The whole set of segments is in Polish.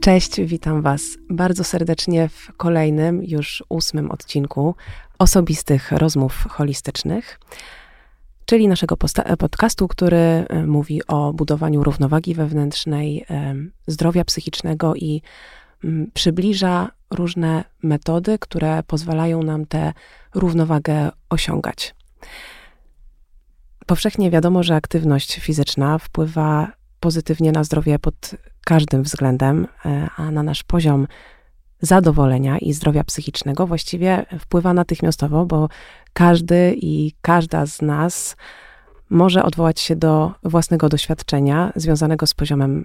Cześć, witam Was bardzo serdecznie w kolejnym, już ósmym odcinku osobistych rozmów holistycznych, czyli naszego podcastu, który e, mówi o budowaniu równowagi wewnętrznej, e, zdrowia psychicznego i mm, przybliża różne metody, które pozwalają nam tę równowagę osiągać. Powszechnie wiadomo, że aktywność fizyczna wpływa pozytywnie na zdrowie pod każdym względem, e, a na nasz poziom zadowolenia i zdrowia psychicznego właściwie wpływa natychmiastowo, bo każdy i każda z nas może odwołać się do własnego doświadczenia związanego z poziomem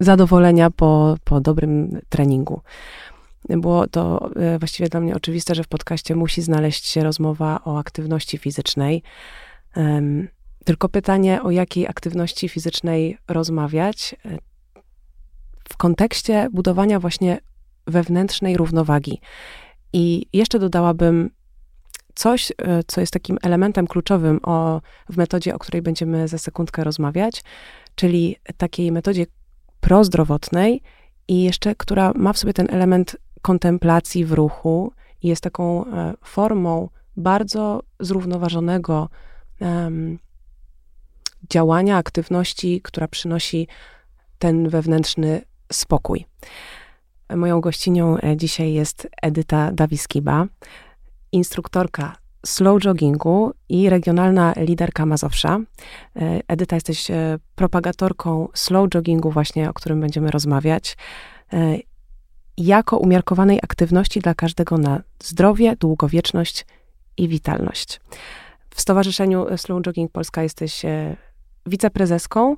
zadowolenia po, po dobrym treningu. Było to e, właściwie dla mnie oczywiste, że w podcaście musi znaleźć się rozmowa o aktywności fizycznej. Tylko pytanie, o jakiej aktywności fizycznej rozmawiać e, w kontekście budowania właśnie wewnętrznej równowagi. I jeszcze dodałabym coś, e, co jest takim elementem kluczowym o, w metodzie, o której będziemy za sekundkę rozmawiać, czyli takiej metodzie prozdrowotnej i jeszcze, która ma w sobie ten element kontemplacji w ruchu i jest taką e, formą bardzo zrównoważonego um, działania, aktywności, która przynosi ten wewnętrzny spokój. Moją gościnią e, dzisiaj jest Edyta Dawiskiba, instruktorka slow joggingu i regionalna liderka Mazowsza. E, Edyta, jesteś e, propagatorką slow joggingu właśnie, o którym będziemy rozmawiać, jako umiarkowanej aktywności dla każdego na zdrowie, długowieczność i witalność. W Stowarzyszeniu Slow Jogging Polska jesteś wiceprezeską,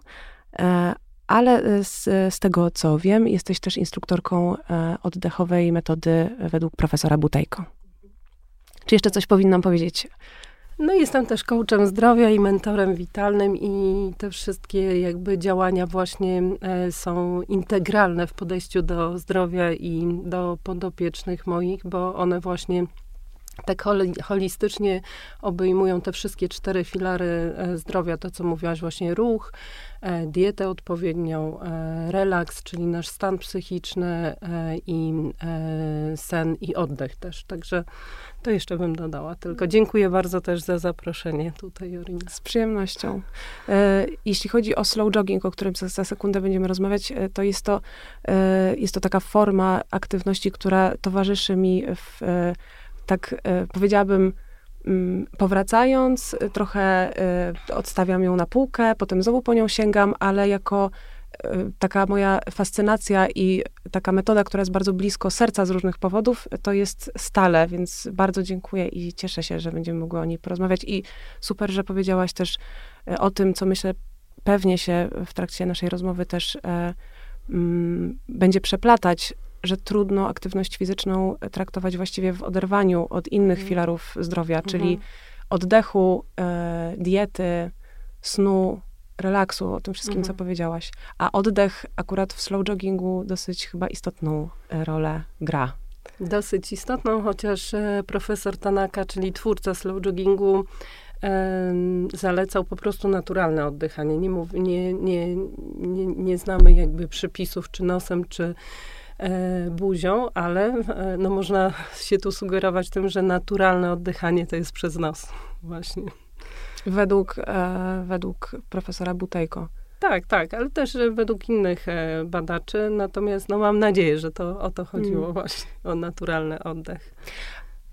ale z, z, tego, co wiem, jesteś też instruktorką e, oddechowej metody według profesora Butejko. Czy jeszcze coś powinnam powiedzieć? No jestem też coachem zdrowia i mentorem witalnym i te wszystkie jakby działania właśnie e, są integralne w podejściu do zdrowia i do podopiecznych moich, bo one właśnie tak holistycznie obejmują te wszystkie cztery filary e, zdrowia, to co mówiłaś właśnie ruch, e, dietę odpowiednią, e, relaks, czyli nasz stan psychiczny i sen i oddech też. Także to jeszcze bym dodała. Tylko dziękuję bardzo też za zaproszenie tutaj, Jorina. Z przyjemnością. Jeśli chodzi o slow jogging, o którym za, za sekundę będziemy rozmawiać, to jest to, jest to taka forma aktywności, która towarzyszy mi w tak e, powiedziałabym, mm, powracając, e, trochę e, odstawiam ją na półkę, potem znowu po nią sięgam, ale jako taka moja fascynacja i taka metoda, która jest bardzo blisko serca z różnych powodów, to jest stale, więc bardzo dziękuję i cieszę się, że będziemy mogły o niej porozmawiać. I super, że powiedziałaś też o tym, co myślę pewnie się w trakcie naszej rozmowy też e, m, będzie przeplatać że trudno aktywność fizyczną traktować właściwie w oderwaniu od innych mhm. filarów zdrowia, mhm. czyli oddechu, e, diety, snu, relaksu, o tym wszystkim, mhm. co powiedziałaś. A oddech akurat w slow joggingu dosyć chyba istotną e, rolę gra. Dosyć istotną, chociaż e, profesor Tanaka, czyli twórca slow joggingu, zalecał po prostu naturalne oddychanie. Nie, mów, nie, nie, nie, nie znamy jakby przypisów, czy nosem, czy buzią, ale e, no można się tu sugerować tym, że naturalne oddychanie to jest przez nos właśnie. Według, e, według profesora Butejko. Tak, tak, ale też według innych badaczy. Natomiast no, mam nadzieję, że to o to chodziło mm. właśnie, o naturalny oddech.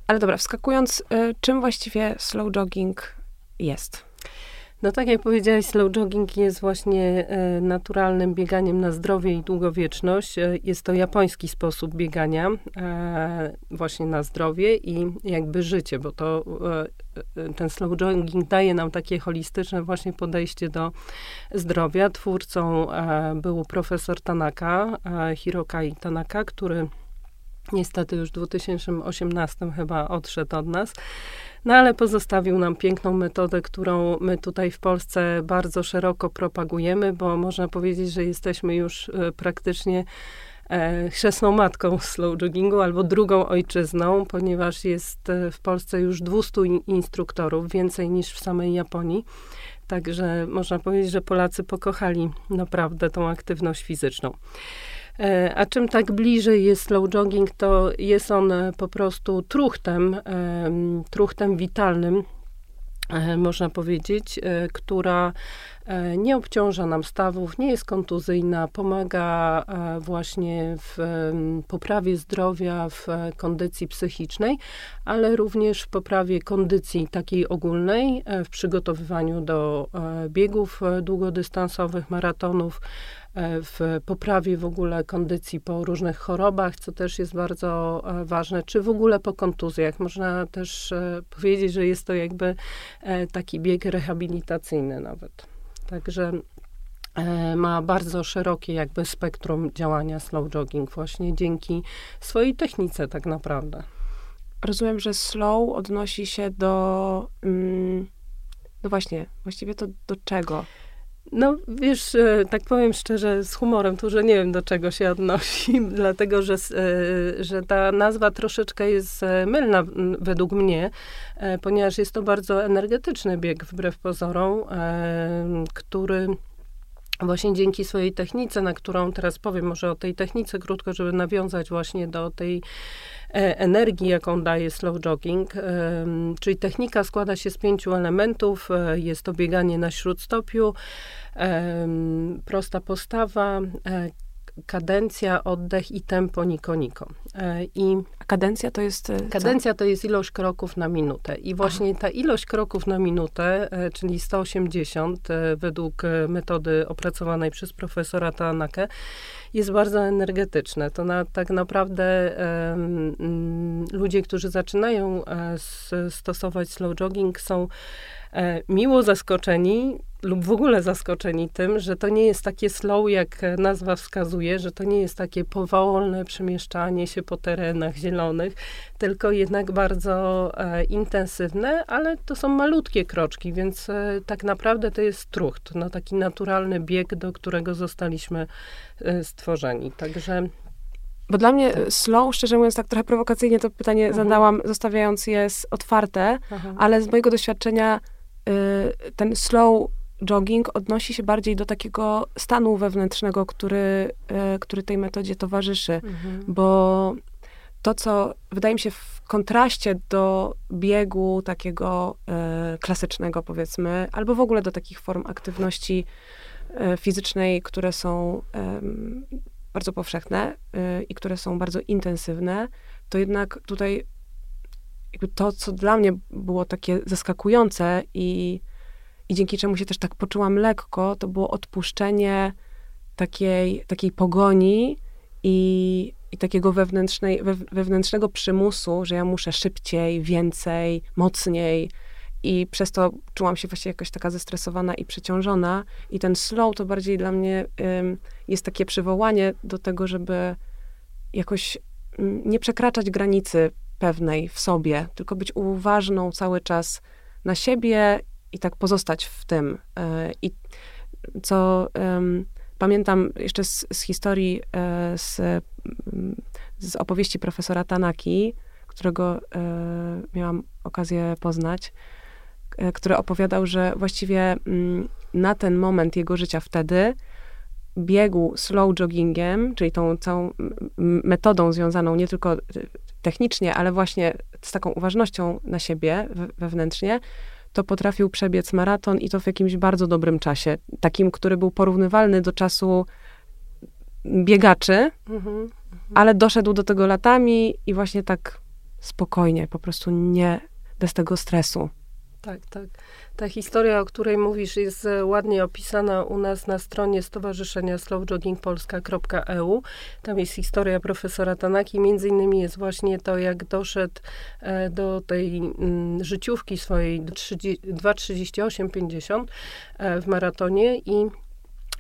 Ale dobra, wskakując, czym właściwie slow jogging jest? No tak jak powiedziałeś, slow jogging jest właśnie e, naturalnym bieganiem na zdrowie i długowieczność. E, jest to japoński sposób biegania e, właśnie na zdrowie i jakby życie, bo to ten slow jogging daje nam takie holistyczne właśnie podejście do zdrowia. Twórcą był profesor Tanaka, Hirokai Tanaka, który niestety już w 2018 chyba odszedł od nas. No ale pozostawił nam piękną metodę, którą my tutaj w Polsce bardzo szeroko propagujemy, bo można powiedzieć, że jesteśmy już e, praktycznie e, chrzestną matką slow joggingu albo drugą ojczyzną, ponieważ jest e, w Polsce już 200 instruktorów, więcej niż w samej Japonii. Także można powiedzieć, że Polacy pokochali naprawdę tą aktywność fizyczną. E, a czym tak bliżej jest slow jogging, to jest on po prostu truchtem, truchtem witalnym, można powiedzieć, która nie obciąża nam stawów, nie jest kontuzyjna, pomaga właśnie w poprawie zdrowia, w kondycji psychicznej, ale również w poprawie kondycji takiej ogólnej, w przygotowywaniu do biegów długodystansowych, maratonów, w poprawie w ogóle kondycji po różnych chorobach, co też jest bardzo ważne, czy w ogóle po kontuzjach. Można też powiedzieć, że jest to jakby taki bieg rehabilitacyjny nawet. Także e, ma bardzo szerokie jakby spektrum działania slow jogging właśnie dzięki swojej technice tak naprawdę. Rozumiem, że slow odnosi się do, mm, no właśnie, właściwie to do czego? No, wiesz, e, tak powiem szczerze, z humorem, tu, że nie wiem, do czego się odnosi, dlatego, że, e, że ta nazwa troszeczkę jest mylna według mnie, ponieważ jest to bardzo energetyczny bieg, wbrew pozorom, który właśnie dzięki swojej technice, na którą teraz powiem może o tej technice krótko, żeby nawiązać właśnie do tej e, energii, jaką daje slow jogging. Czyli technika składa się z pięciu elementów. E, jest to bieganie na śródstopiu, prosta postawa, e, kadencja, oddech i tempo niko-niko. E, I kadencja to jest e, Kadencja co? to jest ilość kroków na minutę. I właśnie Aha. ta ilość kroków na minutę, e, czyli 180 według metody opracowanej przez profesora Tanakę, jest bardzo energetyczne. To na, tak naprawdę um, ludzie, którzy zaczynają stosować slow jogging są E, miło zaskoczeni lub w ogóle zaskoczeni tym, że to nie jest takie slow, jak nazwa wskazuje, że to nie jest takie powolne przemieszczanie się po terenach zielonych, tylko jednak bardzo e, intensywne, ale to są malutkie kroczki, więc e, tak naprawdę to jest trucht, no taki naturalny bieg, do którego zostaliśmy e, stworzeni. Także bo dla mnie slow, szczerze mówiąc, tak trochę prowokacyjnie to pytanie mhm. zadałam, zostawiając je otwarte, -huh. ale z mojego doświadczenia Y, ten slow jogging odnosi się bardziej do takiego stanu wewnętrznego, który, y, który tej metodzie towarzyszy, mhm. bo to, co wydaje mi się w kontraście do biegu takiego y, klasycznego, powiedzmy, albo w ogóle do takich form aktywności fizycznej, które są bardzo powszechne i które są bardzo intensywne, to jednak tutaj to, co dla mnie było takie zaskakujące i, i dzięki czemu się też tak poczułam lekko, to było odpuszczenie takiej, takiej pogoni i, i takiego wewnętrznej, we, wewnętrznego przymusu, że ja muszę szybciej, więcej, mocniej. I przez to czułam się właśnie jakoś taka zestresowana i przeciążona. I ten slow to bardziej dla mnie ym, jest takie przywołanie do tego, żeby jakoś ym, nie przekraczać granicy pewnej w sobie, tylko być uważną cały czas na siebie i tak pozostać w tym. E, I co pamiętam jeszcze z, z historii, e, z, z, opowieści profesora Tanaki, którego e, miałam okazję poznać, który opowiadał, że właściwie mm, na ten moment jego życia wtedy biegł slow joggingiem, czyli tą całą metodą związaną nie tylko technicznie, ale właśnie z taką uważnością na siebie wewnętrznie, to potrafił przebiec maraton i to w jakimś bardzo dobrym czasie. Takim, który był porównywalny do czasu biegaczy, mhm, ale doszedł do tego latami i właśnie tak spokojnie, po prostu nie bez tego stresu. Tak, tak. Ta historia, o której mówisz, jest ładnie opisana u nas na stronie Stowarzyszenia slowjoggingpolska.eu. Tam jest historia profesora Tanaki. Między innymi jest właśnie to, jak doszedł e, do tej mm, życiówki swojej 2.38.50 e, w maratonie i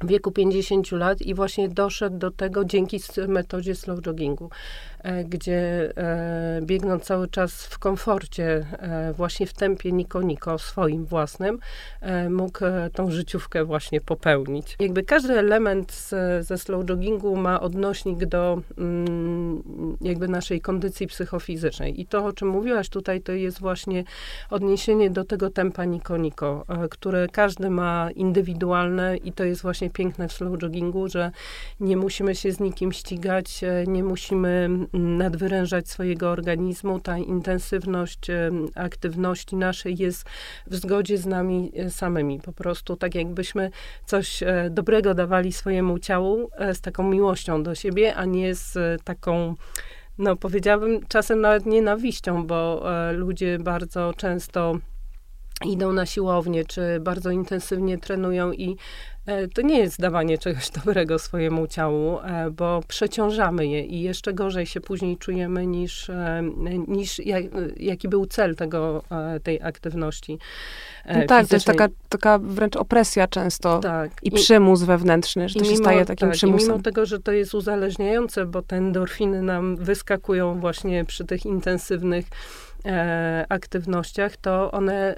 w wieku 50 lat i właśnie doszedł do tego dzięki metodzie slow joggingu, gdzie e, biegnąc cały czas w komforcie, e, właśnie w tempie niko-niko swoim własnym, mógł tą życiówkę właśnie popełnić. Jakby każdy element z, ze slow joggingu ma odnośnik do mm, jakby naszej kondycji psychofizycznej. I to, o czym mówiłaś tutaj, to jest właśnie odniesienie do tego tempa niko-niko, które każdy ma indywidualne i to jest właśnie piękne w slow joggingu, że nie musimy się z nikim ścigać, e, nie musimy nadwyrężać swojego organizmu. Ta intensywność e, aktywności naszej jest w zgodzie z nami e, samymi. Po prostu tak jakbyśmy coś dobrego dawali swojemu ciału z taką miłością do siebie, a nie z taką no powiedziałabym czasem nawet nienawiścią, bo ludzie bardzo często idą na siłownię, czy bardzo intensywnie trenują i E, to nie jest dawanie czegoś dobrego swojemu ciału, e, bo przeciążamy je i jeszcze gorzej się później czujemy niż, e, niż jak, jaki był cel tego, tej aktywności. No tak, to jest taka, taka wręcz opresja często tak. i przymus wewnętrzny, że to mimo, się staje takim tak, przymusem. I mimo tego, że to jest uzależniające, bo te endorfiny nam wyskakują właśnie przy tych intensywnych aktywnościach, to one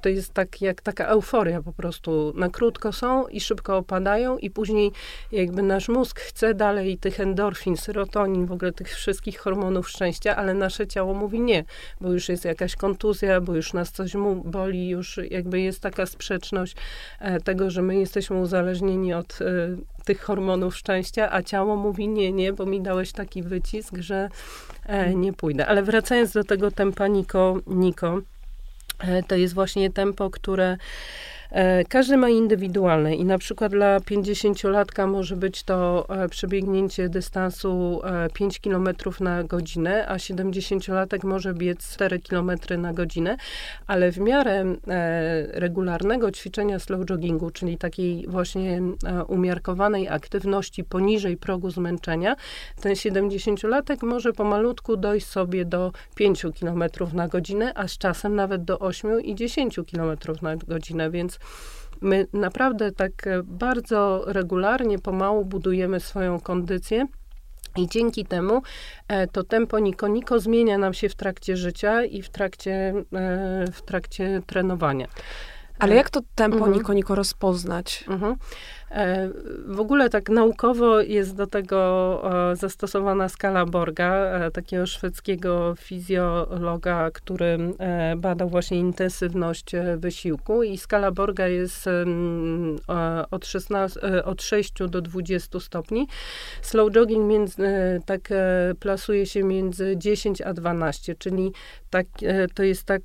to jest tak jak taka euforia po prostu. Na krótko są i szybko opadają i później jakby nasz mózg chce dalej tych endorfin, serotonin, w ogóle tych wszystkich hormonów szczęścia, ale nasze ciało mówi nie, bo już jest jakaś kontuzja, bo już nas coś mu boli, już jakby jest taka sprzeczność e, tego, że my jesteśmy uzależnieni od e, tych hormonów szczęścia, a ciało mówi nie, nie, bo mi dałeś taki wycisk, że e, nie pójdę. Ale wracając do tego tempa Niko, Niko to jest właśnie tempo, które E, każdy ma indywidualne i na przykład dla 50-latka może być to e, przebiegnięcie dystansu 5 e, km na godzinę, a 70-latek może biec 4 km na godzinę, ale w miarę regularnego ćwiczenia slow joggingu, czyli takiej właśnie umiarkowanej aktywności poniżej progu zmęczenia, ten 70-latek może pomalutku dojść sobie do 5 km na godzinę, a z czasem nawet do 8 i 10 km na godzinę, więc My naprawdę tak e, bardzo regularnie, pomału budujemy swoją kondycję. I dzięki temu e, to tempo niko-niko zmienia nam się w trakcie życia i w trakcie, e, w trakcie trenowania. Ale jak to tempo mhm. niko-niko rozpoznać? Mhm. E, w ogóle tak naukowo jest do tego zastosowana skala Borga, e, takiego szwedzkiego fizjologa, który e, badał właśnie intensywność wysiłku i skala Borga jest od, 16, od 6 do 20 stopni. Slow jogging między, tak plasuje się między 10 a 12, czyli tak, to jest tak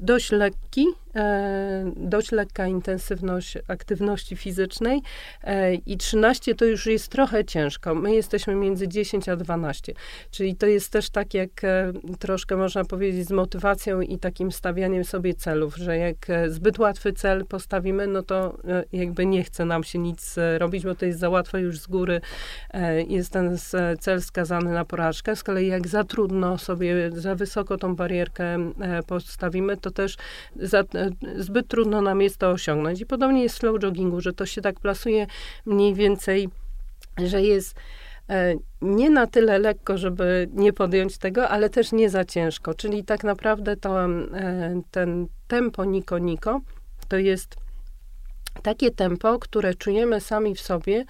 dość lekki, dość lekka intensywność aktywności fizycznej, E, i 13 to już jest trochę ciężko. My jesteśmy między 10 a 12, czyli to jest też tak jak e, troszkę można powiedzieć z motywacją i takim stawianiem sobie celów, że jak e, zbyt łatwy cel postawimy, no to jakby nie chce nam się nic robić, bo to jest za łatwe już z góry, jest ten cel skazany na porażkę. Z kolei jak za trudno sobie, za wysoko tą barierkę postawimy, to też za, zbyt trudno nam jest to osiągnąć. I podobnie jest slow joggingu, że to się tak plasuje mniej więcej, że jest e, nie na tyle lekko, żeby nie podjąć tego, ale też nie za ciężko. Czyli tak naprawdę to, e, ten tempo niko-niko to jest takie tempo, które czujemy sami w sobie,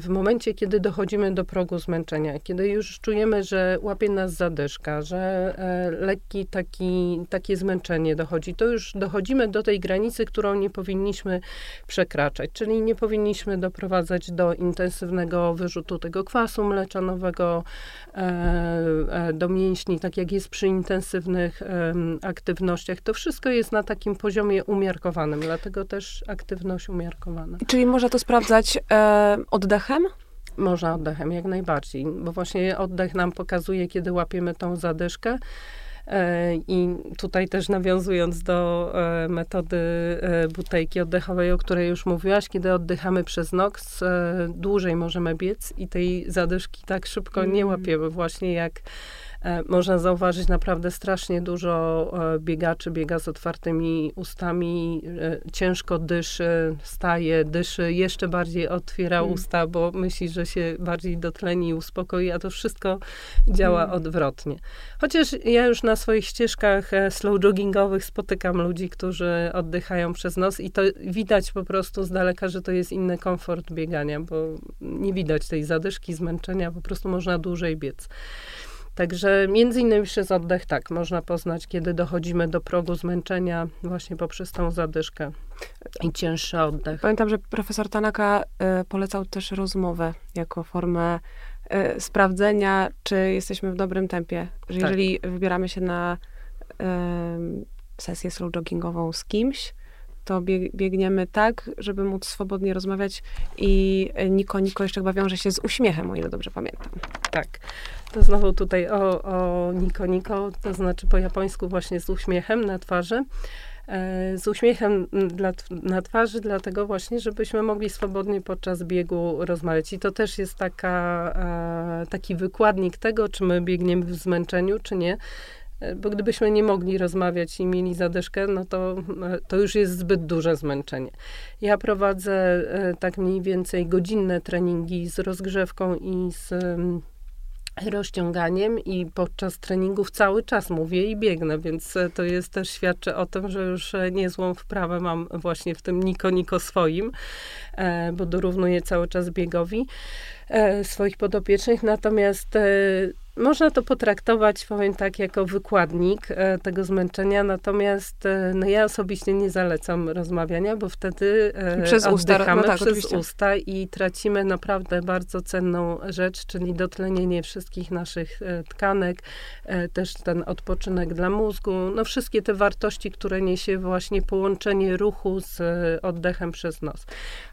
w momencie, kiedy dochodzimy do progu zmęczenia, kiedy już czujemy, że łapie nas zadyszka, że e, lekki taki, takie zmęczenie dochodzi, to już dochodzimy do tej granicy, którą nie powinniśmy przekraczać, czyli nie powinniśmy doprowadzać do intensywnego wyrzutu tego kwasu mleczanowego e, do mięśni, tak jak jest przy intensywnych aktywnościach. To wszystko jest na takim poziomie umiarkowanym, dlatego też aktywność umiarkowana. Czyli można to sprawdzać oddechem? Można oddechem, jak najbardziej, bo właśnie oddech nam pokazuje, kiedy łapiemy tą zadyszkę. E, I tutaj też nawiązując do e, metody e, butejki oddechowej, o której już mówiłaś, kiedy oddychamy przez nos, dłużej możemy biec i tej zadyszki tak szybko nie mm. łapiemy, właśnie jak można zauważyć naprawdę strasznie dużo e, biegaczy biega z otwartymi ustami, e, ciężko dyszy, staje, dyszy, jeszcze bardziej otwiera mm. usta, bo myśli, że się bardziej dotleni i uspokoi, a to wszystko działa mm. odwrotnie. Chociaż ja już na swoich ścieżkach slow joggingowych spotykam ludzi, którzy oddychają przez nos i to widać po prostu z daleka, że to jest inny komfort biegania, bo nie widać tej zadyszki, zmęczenia, po prostu można dłużej biec. Także między innymi przez oddech tak, można poznać, kiedy dochodzimy do progu zmęczenia właśnie poprzez tą zadyszkę i cięższy oddech. Pamiętam, że profesor Tanaka y, polecał też rozmowę jako formę y, sprawdzenia, czy jesteśmy w dobrym tempie. Że tak. jeżeli wybieramy się na y, sesję slow joggingową z kimś, to biegniemy tak, żeby móc swobodnie rozmawiać i Niko, Niko jeszcze chyba wiąże się z uśmiechem, o ile dobrze pamiętam. Tak. To znowu tutaj o, o Niko Niko, to znaczy po japońsku właśnie z uśmiechem na twarzy. E, z uśmiechem dla, na twarzy, dlatego właśnie, żebyśmy mogli swobodnie podczas biegu rozmawiać. I to też jest taka, e, taki wykładnik tego, czy my biegniemy w zmęczeniu, czy nie. E, bo gdybyśmy nie mogli rozmawiać i mieli zadeszkę, no to, to już jest zbyt duże zmęczenie. Ja prowadzę tak mniej więcej godzinne treningi z rozgrzewką i z rozciąganiem i podczas treningów cały czas mówię i biegnę, więc e, to jest też świadczy o tym, że już e, niezłą wprawę mam właśnie w tym Niko Niko swoim, e, bo dorównuję cały czas biegowi swoich podopiecznych, natomiast można to potraktować, powiem tak, jako wykładnik e, tego zmęczenia, natomiast e, no ja osobiście nie zalecam rozmawiania, bo wtedy e, przez usta, no tak, przez oczywiście. usta i tracimy naprawdę bardzo cenną rzecz, czyli dotlenienie wszystkich naszych tkanek, też ten odpoczynek dla mózgu, no wszystkie te wartości, które niesie właśnie połączenie ruchu z oddechem przez nos.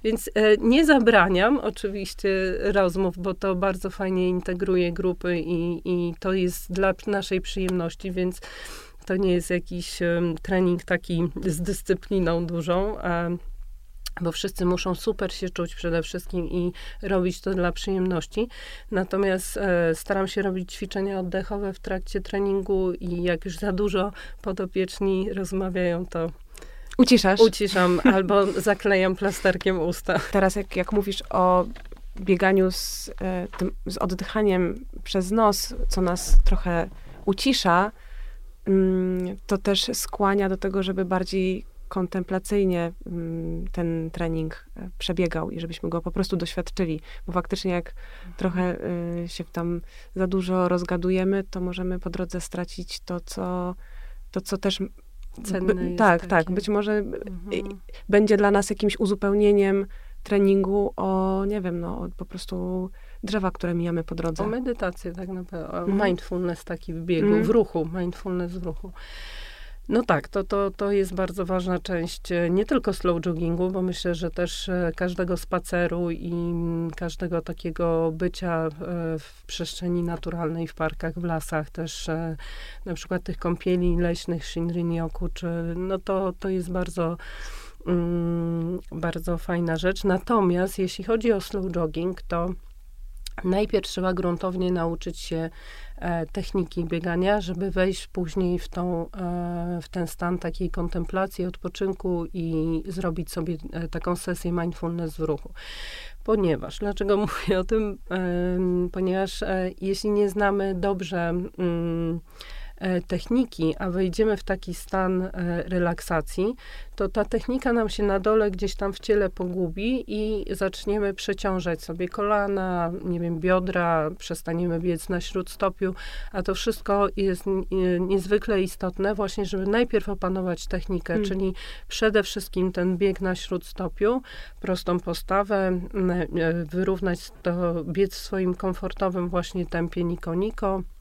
Więc nie zabraniam oczywiście rozmów, bo to bardzo fajnie integruje grupy i i, to jest dla naszej przyjemności, więc to nie jest jakiś trening taki z dyscypliną dużą, bo wszyscy muszą super się czuć przede wszystkim i robić to dla przyjemności. Natomiast e, staram się robić ćwiczenia oddechowe w trakcie treningu i jak już za dużo podopieczni rozmawiają, to Uciszasz? Uciszam albo zaklejam plasterkiem usta. Teraz jak, jak mówisz o bieganiu z, e, tym, z oddychaniem przez nos, co nas trochę ucisza, mm, to też skłania do tego, żeby bardziej kontemplacyjnie mm, ten trening e, przebiegał i żebyśmy go po prostu doświadczyli. Bo faktycznie jak trochę e, się tam za dużo rozgadujemy, to możemy po drodze stracić to, co, to, co też Cenne tak, tak. Być może mhm. będzie dla nas jakimś uzupełnieniem treningu o, nie wiem, no, po prostu drzewa, które mijamy po drodze. O medytację tak naprawdę, mm. mindfulness taki w biegu, mm. w ruchu, mindfulness w ruchu. No tak, to, to, to jest bardzo ważna część e, nie tylko slow joggingu, bo myślę, że też e, każdego spaceru i każdego takiego bycia e, w przestrzeni naturalnej, w parkach, w lasach, też na przykład tych kąpieli leśnych, Shinrin-yoku, czy no to, to jest bardzo bardzo fajna rzecz. Natomiast jeśli chodzi o slow jogging, to najpierw trzeba gruntownie nauczyć się e, techniki biegania, żeby wejść później w, tą, e, w ten stan takiej kontemplacji, odpoczynku i zrobić sobie e, taką sesję mindfulness w ruchu. Ponieważ, dlaczego mówię o tym? Ponieważ jeśli nie znamy dobrze mm, techniki, a wejdziemy w taki stan e, relaksacji, to ta technika nam się na dole gdzieś tam w ciele pogubi i zaczniemy przeciążać sobie kolana, nie wiem, biodra, przestaniemy biec na śródstopiu, a to wszystko jest niezwykle istotne właśnie, żeby najpierw opanować technikę, hmm. czyli przede wszystkim ten bieg na śródstopiu, prostą postawę, e, wyrównać to, biec w swoim komfortowym właśnie tempie niko-niko, E,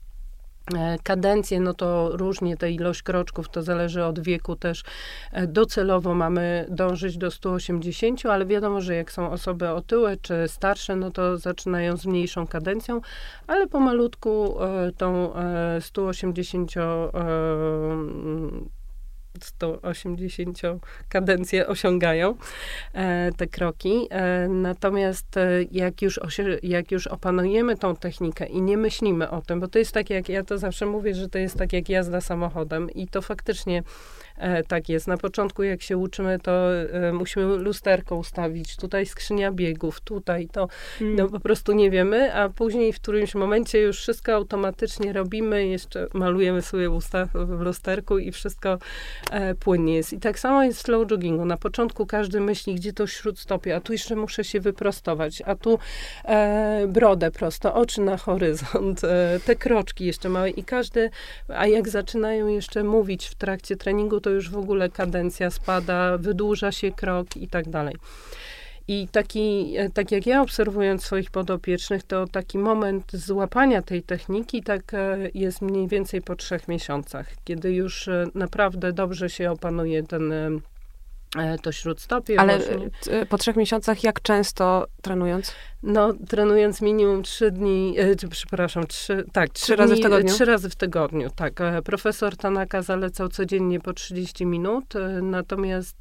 kadencje, no to różnie te ilość kroczków, to zależy od wieku też. E, docelowo mamy dążyć do 180, ale wiadomo, że jak są osoby otyłe czy starsze, no to zaczynają z mniejszą kadencją, ale pomalutku e, tą 180 180 kadencje osiągają e, te kroki. E, natomiast e, jak już, jak już opanujemy tą technikę i nie myślimy o tym, bo to jest tak, jak ja to zawsze mówię, że to jest tak jak jazda samochodem i to faktycznie tak jest. Na początku, jak się uczymy, to e, musimy lusterko ustawić, tutaj skrzynia biegów, tutaj to. Mm. No po prostu nie wiemy, a później w którymś momencie już wszystko automatycznie robimy, jeszcze malujemy sobie usta w lusterku i wszystko e, płynnie jest. I tak samo jest w slow joggingu. Na początku każdy myśli, gdzie to śródstopie, a tu jeszcze muszę się wyprostować, a tu e, brodę prosto, oczy na horyzont, e, te kroczki jeszcze małe i każdy, a jak zaczynają jeszcze mówić w trakcie treningu, to to już w ogóle kadencja spada, wydłuża się krok i tak dalej. I taki, e, tak jak ja obserwując swoich podopiecznych, to taki moment złapania tej techniki tak e, jest mniej więcej po trzech miesiącach, kiedy już e, naprawdę dobrze się opanuje ten to śródstopie. Ale właśnie. po trzech miesiącach jak często trenując? No, trenując minimum trzy dni, e, przepraszam, trzy, tak, trzy, trzy razy w tygodniu? Trzy razy w tygodniu, tak. E, profesor Tanaka zalecał codziennie po 30 minut, natomiast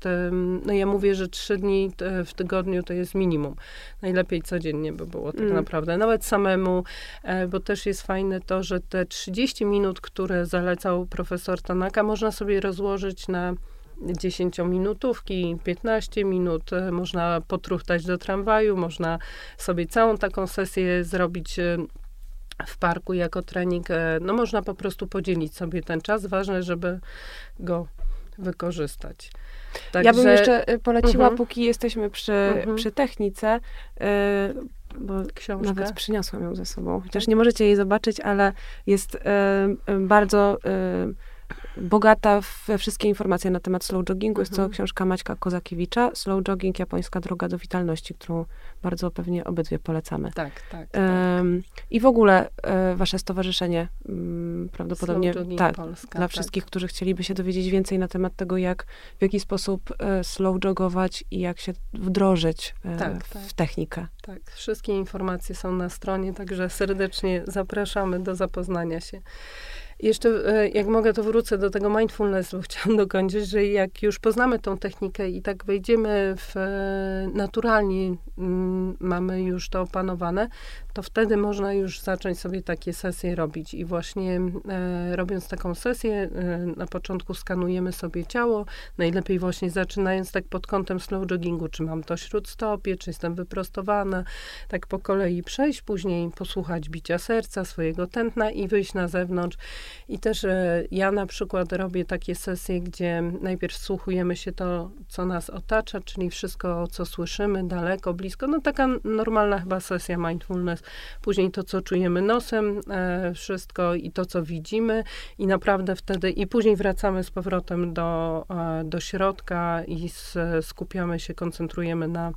no ja mówię, że trzy dni w tygodniu to jest minimum. Najlepiej codziennie by było tak mm. naprawdę. Nawet samemu, bo też jest fajne to, że te 30 minut, które zalecał profesor Tanaka, można sobie rozłożyć na 10-minutówki, 15 minut, e, można potruchtać do tramwaju, można sobie całą taką sesję zrobić e, w parku jako trening. E, no można po prostu podzielić sobie ten czas. Ważne, żeby go wykorzystać. Także... Ja bym jeszcze poleciła, mhm. póki jesteśmy przy, mhm. przy technice, bo Książkę. nawet przyniosłam ją ze sobą. Chociaż nie możecie jej zobaczyć, ale jest bardzo bogata we wszystkie informacje na temat slow joggingu. Jest mhm. to książka Maćka Kozakiewicza, Slow Jogging, Japońska Droga do Witalności, którą bardzo pewnie obydwie polecamy. Tak, tak. tak. I w ogóle e, wasze stowarzyszenie um, prawdopodobnie tak, Polska, dla tak. wszystkich, którzy chcieliby się dowiedzieć więcej na temat tego, jak, w jaki sposób e, slow jogować i jak się wdrożyć e, tak, w tak. technikę. Tak, wszystkie informacje są na stronie, także serdecznie zapraszamy do zapoznania się. Jeszcze, e, jak mogę, to wrócę do tego mindfulness, bo chciałam dokończyć, że jak już poznamy tą technikę i tak wejdziemy w e, naturalnie, mm, mamy już to opanowane, to wtedy można już zacząć sobie takie sesje robić. I właśnie e, robiąc taką sesję, e, na początku skanujemy sobie ciało, najlepiej właśnie zaczynając tak pod kątem slow joggingu, czy mam to śródstopie, czy jestem wyprostowana, tak po kolei przejść, później posłuchać bicia serca, swojego tętna i wyjść na zewnątrz. I też e, ja na przykład robię takie sesje, gdzie najpierw słuchujemy się to, co nas otacza, czyli wszystko, co słyszymy, daleko, blisko. No taka normalna chyba sesja mindfulness później to, co czujemy nosem, e, wszystko i to, co widzimy i naprawdę wtedy, i później wracamy z powrotem do, e, do środka i skupiamy się, koncentrujemy na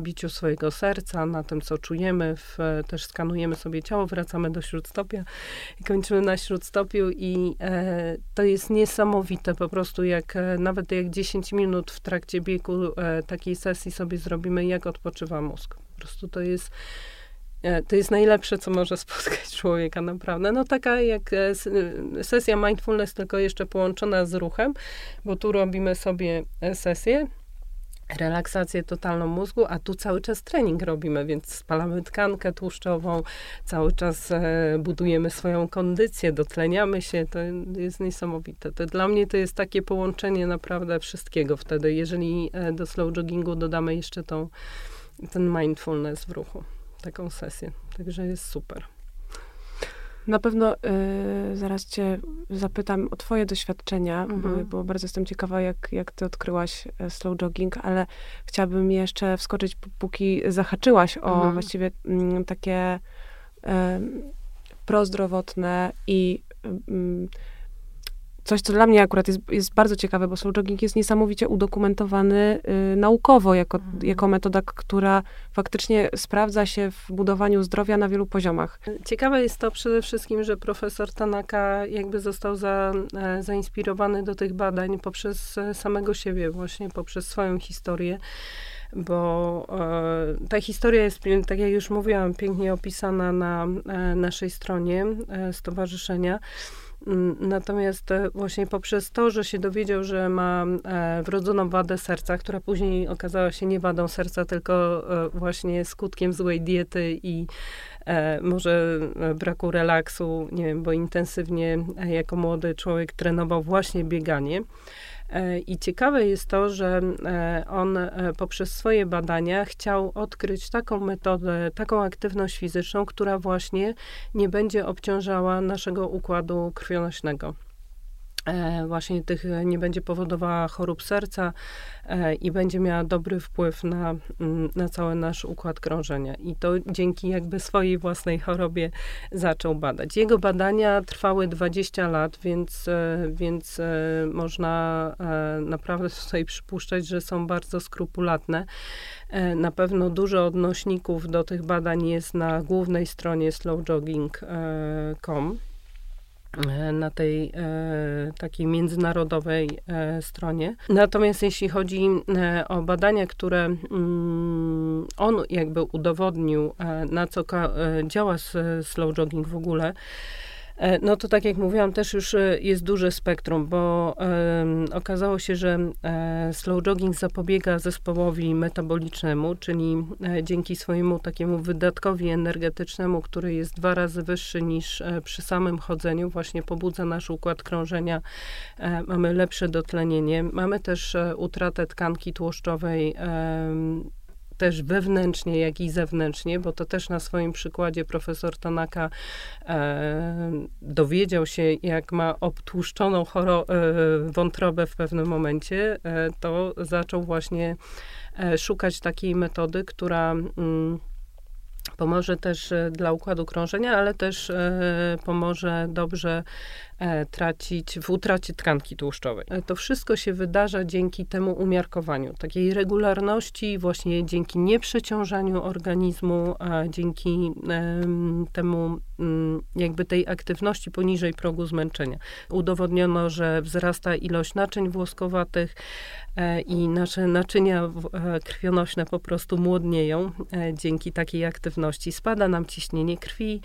biciu swojego serca, na tym, co czujemy, w, też skanujemy sobie ciało, wracamy do śródstopia i kończymy na śródstopiu i e, to jest niesamowite, po prostu jak e, nawet jak 10 minut w trakcie biegu e, takiej sesji sobie zrobimy, jak odpoczywa mózg. Po prostu to jest E, to jest najlepsze, co może spotkać człowieka, naprawdę. No taka jak e, e, sesja mindfulness, tylko jeszcze połączona z ruchem, bo tu robimy sobie sesję, relaksację totalną mózgu, a tu cały czas trening robimy, więc spalamy tkankę tłuszczową, cały czas budujemy swoją kondycję, dotleniamy się, to jest niesamowite. To dla mnie to jest takie połączenie naprawdę wszystkiego wtedy, jeżeli do slow joggingu dodamy jeszcze tą, ten mindfulness w ruchu taką sesję. Także jest super. Na pewno y, zaraz cię zapytam o twoje doświadczenia, mhm. bo, bardzo jestem ciekawa, jak, jak ty odkryłaś e, slow jogging, ale chciałabym jeszcze wskoczyć, póki zahaczyłaś o mhm. właściwie m, mm, takie y, prozdrowotne i y, coś, co dla mnie akurat jest, jest bardzo ciekawe, bo slow jogging jest niesamowicie udokumentowany y, naukowo jako, mhm. jako metoda, która faktycznie sprawdza się w budowaniu zdrowia na wielu poziomach. Ciekawe jest to przede wszystkim, że profesor Tanaka jakby został za, e, zainspirowany do tych badań poprzez e, samego siebie, właśnie poprzez swoją historię bo e, ta historia jest, tak jak już mówiłam, pięknie opisana na e, naszej stronie e, stowarzyszenia. Mm, natomiast e, właśnie poprzez to, że się dowiedział, że ma e, wrodzoną wadę serca, która później okazała się nie wadą serca, tylko e, właśnie skutkiem złej diety i może braku relaksu, nie wiem, bo intensywnie jako młody człowiek trenował właśnie bieganie. E, I ciekawe jest to, że e, on e, poprzez swoje badania chciał odkryć taką metodę, taką aktywność fizyczną, która właśnie nie będzie obciążała naszego układu krwionośnego. E, właśnie tych e, nie będzie powodowała chorób serca e, i będzie miała dobry wpływ na, mm, na cały nasz układ krążenia. I to dzięki jakby swojej własnej chorobie zaczął badać. Jego badania trwały 20 lat, więc, więc można naprawdę tutaj przypuszczać, że są bardzo skrupulatne. Na pewno dużo odnośników do tych badań jest na głównej stronie slowjogging.com. E, na tej e, takiej międzynarodowej e, stronie. Natomiast jeśli chodzi o badania, które mm, on jakby udowodnił, na co działa slow jogging w ogóle, no to tak jak mówiłam, też już e, jest duże spektrum, bo um, okazało się, że e, slow jogging zapobiega zespołowi metabolicznemu, czyli e, dzięki swojemu takiemu wydatkowi energetycznemu, który jest dwa razy wyższy niż e, przy samym chodzeniu, właśnie pobudza nasz układ krążenia, e, mamy lepsze dotlenienie, mamy też utratę tkanki tłuszczowej też wewnętrznie, jak i zewnętrznie, bo to też na swoim przykładzie profesor Tanaka e, dowiedział się, jak ma obtłuszczoną choro, e, wątrobę w pewnym momencie, e, to zaczął właśnie e, szukać takiej metody, która mm, Pomoże też e, dla układu krążenia, ale też e, pomoże dobrze e, tracić, w utracie tkanki tłuszczowej. To wszystko się wydarza dzięki temu umiarkowaniu, takiej regularności, właśnie dzięki nieprzeciążaniu organizmu, a dzięki temu mm, jakby tej aktywności poniżej progu zmęczenia. Udowodniono, że wzrasta ilość naczyń włoskowatych i nasze naczynia krwionośne po prostu młodnieją dzięki takiej aktywności. Spada nam ciśnienie krwi,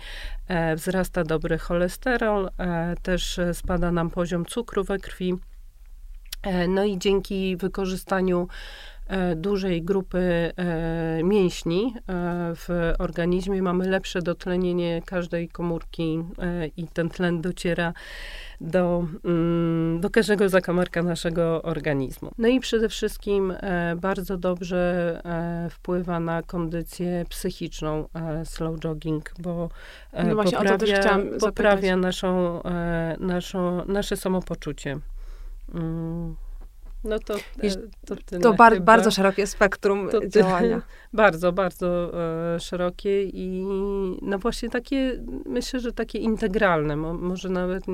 wzrasta dobry cholesterol, też spada nam poziom cukru we krwi. E, no i dzięki wykorzystaniu e, dużej grupy e, mięśni w organizmie mamy lepsze dotlenienie każdej komórki i ten tlen dociera do, mm, do każdego zakamarka naszego organizmu. No i przede wszystkim bardzo dobrze wpływa na kondycję psychiczną slow jogging, bo no właśnie, poprawia, poprawia naszą, naszą, nasze samopoczucie. No to, e, to, to bar, bardzo szerokie spektrum to działania. bardzo, bardzo e, szerokie i no właśnie takie, myślę, że takie integralne, mo, może nawet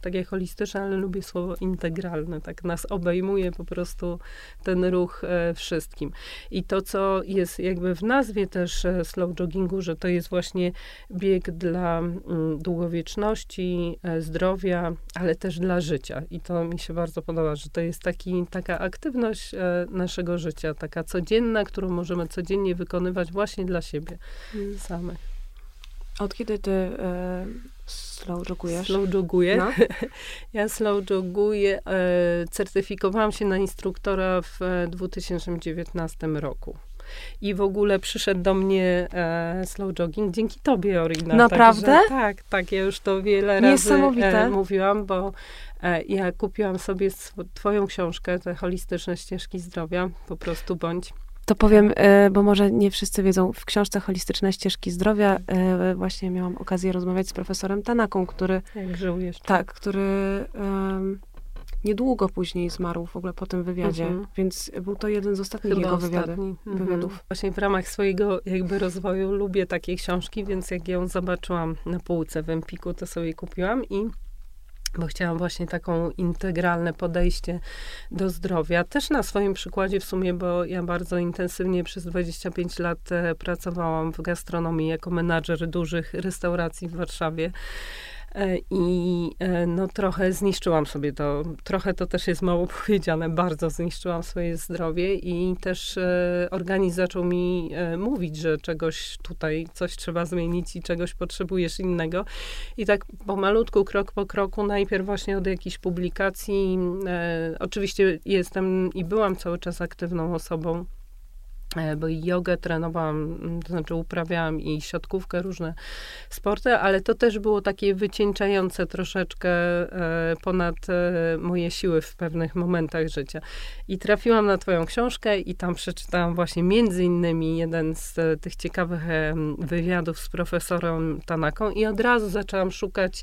takie holistyczne, ale lubię słowo integralne, tak nas obejmuje po prostu ten ruch e, wszystkim. I to, co jest jakby w nazwie też e, slow joggingu, że to jest właśnie bieg dla m, długowieczności, e, zdrowia, ale też dla życia. I to mi się bardzo podoba, że to jest taki, taka aktywność e, naszego życia, taka codzienna, którą możemy codziennie wykonywać właśnie dla siebie hmm. samych. Od kiedy ty e, slow jogujesz? Slow joguję. No. ja slow joguję. E, certyfikowałam się na instruktora w 2019 e, roku. I w ogóle przyszedł do mnie e, slow jogging dzięki tobie, Orina. Naprawdę? Także, tak, tak. Ja już to wiele razy e, mówiłam, bo ja kupiłam sobie twoją książkę, te holistyczne ścieżki zdrowia. Po prostu bądź. To powiem, e, bo może nie wszyscy wiedzą, w książce Holistyczne ścieżki zdrowia e, właśnie miałam okazję rozmawiać z profesorem Tanaką, który... Jak żył jeszcze. Tak, który um, niedługo później zmarł w ogóle po tym wywiadzie, mhm. więc był to jeden z ostatnich Chyba jego wywiady, mhm. wywiadów. Właśnie w ramach swojego jakby rozwoju lubię takie książki, więc jak ją zobaczyłam na półce w Empiku, to sobie kupiłam i bo chciałam właśnie taką integralne podejście do zdrowia. Też na swoim przykładzie w sumie, bo ja bardzo intensywnie przez 25 lat e, pracowałam w gastronomii jako menadżer dużych restauracji w Warszawie. E, I e, no trochę zniszczyłam sobie to, trochę to też jest mało powiedziane, bardzo zniszczyłam swoje zdrowie i też e, organizm zaczął mi mówić, że czegoś tutaj, coś trzeba zmienić i czegoś potrzebujesz innego. I tak pomalutku, krok po kroku, najpierw właśnie od jakichś publikacji. Oczywiście jestem i byłam cały czas aktywną osobą bo i jogę trenowałam, mm, to znaczy uprawiałam i siatkówkę, różne sporty, ale to też było takie wycieńczające troszeczkę e, ponad e, moje siły w pewnych momentach życia. I trafiłam na twoją książkę i tam przeczytałam właśnie między innymi jeden z tych ciekawych wywiadów z profesorem Tanaką i od razu zaczęłam szukać,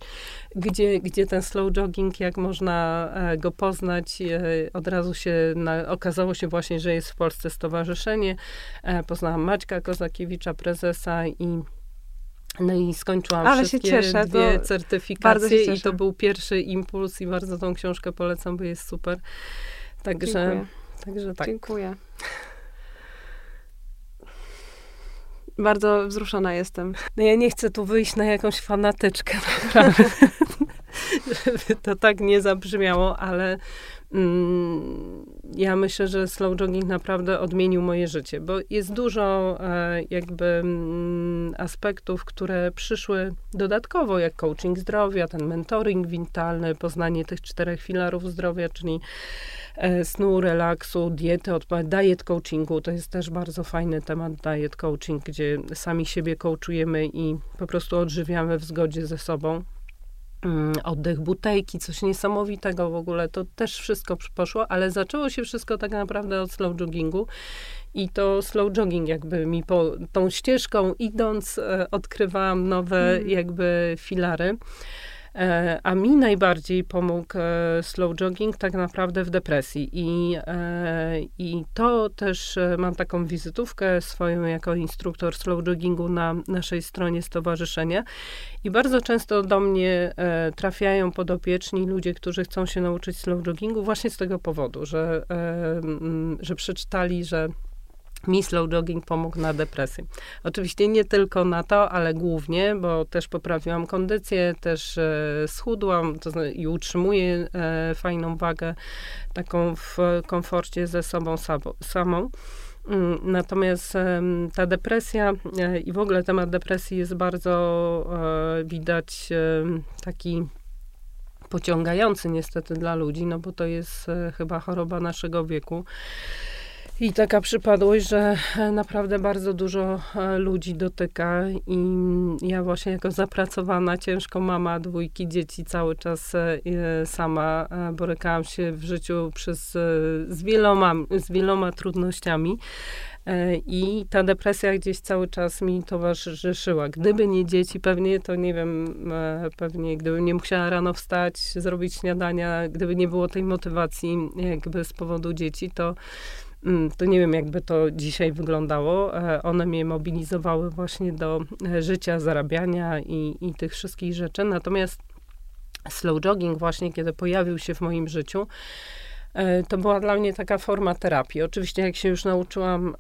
gdzie, gdzie ten slow jogging, jak można go poznać. Od razu się na, okazało się właśnie, że jest w Polsce stowarzyszenie, E, poznałam Maćka Kozakiewicza, prezesa i no i skończyłam Ale wszystkie się cieszę, dwie certyfikacje i to był pierwszy impuls i bardzo tą książkę polecam, bo jest super. Także, Dziękuję. także tak. Dziękuję. Bardzo wzruszona jestem. No ja nie chcę tu wyjść na jakąś fanatyczkę, naprawdę. żeby to tak nie zabrzmiało, ale ja myślę, że slow jogging naprawdę odmienił moje życie, bo jest dużo e, jakby mm, aspektów, które przyszły dodatkowo, jak coaching zdrowia, ten mentoring witalny, poznanie tych czterech filarów zdrowia, czyli e, snu, relaksu, diety, diet coachingu. To jest też bardzo fajny temat diet coaching, gdzie sami siebie coachujemy i po prostu odżywiamy w zgodzie ze sobą. Mm, oddech butejki, coś niesamowitego w ogóle. To też wszystko poszło, ale zaczęło się wszystko tak naprawdę od slow joggingu. I to slow jogging jakby mi po tą ścieżką idąc e, odkrywałam nowe mm. jakby filary. E, a mi najbardziej pomógł e, slow jogging tak naprawdę w depresji. I, e, i to też mam taką wizytówkę swoją jako instruktor slow joggingu na naszej stronie stowarzyszenia. I bardzo często do mnie trafiają podopieczni ludzie, którzy chcą się nauczyć slow joggingu właśnie z tego powodu, że, że przeczytali, że mi slow jogging pomógł na depresję. Oczywiście nie tylko na to, ale głównie, bo też poprawiłam kondycję, też e, schudłam to i utrzymuję e, fajną wagę, taką w komforcie ze sobą samą. Mm, natomiast ta depresja e, i w ogóle temat depresji jest bardzo widać taki pociągający niestety dla ludzi, no bo to jest chyba choroba naszego wieku. I taka przypadłość, że e, naprawdę bardzo dużo e, ludzi dotyka i ja właśnie jako zapracowana, ciężko mama dwójki dzieci cały czas e, sama borykałam się w życiu przez, z, wieloma, z wieloma trudnościami. I ta depresja gdzieś cały czas mi towarzyszyła. Gdyby nie dzieci, pewnie to nie wiem, pewnie gdybym nie musiała rano wstać, zrobić śniadania, gdyby nie było tej motywacji jakby z powodu dzieci, to to nie wiem, jakby to dzisiaj wyglądało. E, one mnie mobilizowały właśnie do e, życia, zarabiania i, i tych wszystkich rzeczy. Natomiast slow jogging właśnie, kiedy pojawił się w moim życiu, to była dla mnie taka forma terapii. Oczywiście, jak się już nauczyłam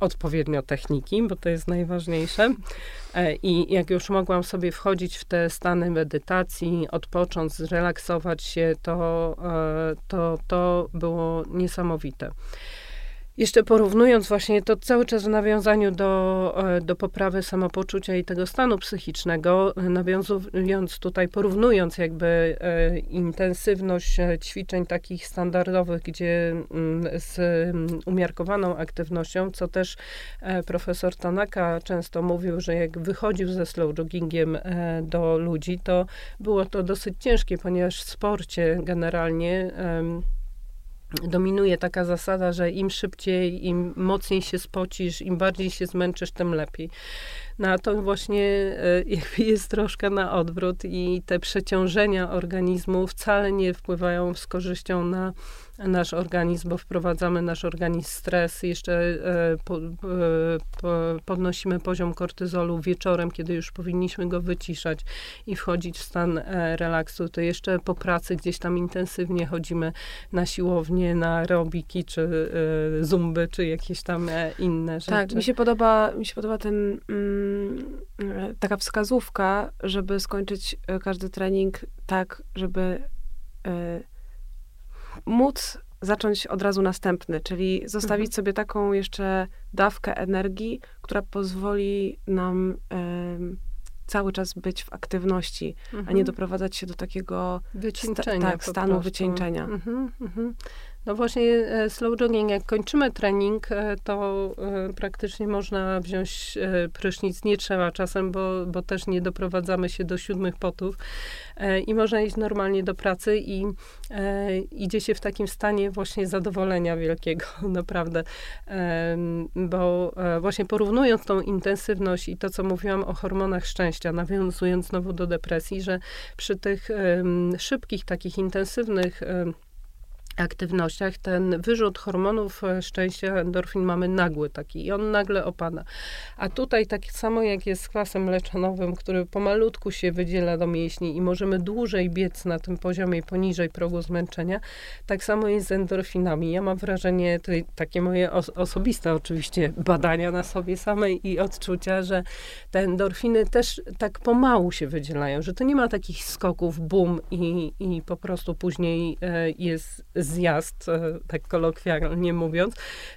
odpowiednio techniki, bo to jest najważniejsze. E, I jak już mogłam sobie wchodzić w te stany medytacji, odpocząć, zrelaksować się, to, e, to, to było niesamowite. Jeszcze porównując właśnie to cały czas w nawiązaniu do, e, do poprawy samopoczucia i tego stanu psychicznego, nawiązując tutaj, porównując jakby e, intensywność e, ćwiczeń takich standardowych, gdzie mm, z mm, umiarkowaną aktywnością, co też profesor Tanaka często mówił, że jak wychodził ze slow joggingiem do ludzi, to było to dosyć ciężkie, ponieważ w sporcie generalnie dominuje taka zasada, że im szybciej, im mocniej się spocisz, im bardziej się zmęczysz, tym lepiej. No to właśnie e, jest troszkę na odwrót i te przeciążenia organizmu wcale nie wpływają z korzyścią na nasz organizm, bo wprowadzamy nasz organizm stres, jeszcze e, po, e, po, podnosimy poziom kortyzolu wieczorem, kiedy już powinniśmy go wyciszać i wchodzić w stan e, relaksu, to jeszcze po pracy gdzieś tam intensywnie chodzimy na siłownię, na aerobiki, czy zumby, czy jakieś tam inne rzeczy. Tak, mi się podoba, mi się podoba ten... Mm taka wskazówka, żeby skończyć każdy trening tak, żeby móc zacząć od razu następny, czyli zostawić mhm. sobie taką jeszcze dawkę energii, która pozwoli nam cały czas być w aktywności, mhm. a nie mhm. doprowadzać się do takiego. Sta, tak, stanu prostu. wycieńczenia. Mhm, mhm. No właśnie e, slow jogging, jak kończymy trening, e, to e, praktycznie można wziąć prysznic. Nie trzeba czasem, bo, bo też nie doprowadzamy się do siódmych potów. I można iść normalnie do pracy i idzie się w takim stanie właśnie zadowolenia wielkiego, naprawdę. Bo właśnie porównując tą intensywność i to, co mówiłam o hormonach szczęścia, nawiązując znowu do depresji, że przy tych szybkich, takich intensywnych aktywnościach ten wyrzut hormonów e, szczęścia, endorfin mamy nagły taki i on nagle opada. A tutaj tak samo jak jest z kwasem mleczanowym, który pomalutku się wydziela do mięśni i możemy dłużej biec na tym poziomie poniżej progu zmęczenia, tak samo jest z endorfinami. Ja mam wrażenie, to takie moje os osobiste oczywiście badania na sobie samej i odczucia, że te endorfiny też tak pomału się wydzielają, że to nie ma takich skoków, bum i, i po prostu później e, jest zjazd, e, tak kolokwialnie mówiąc,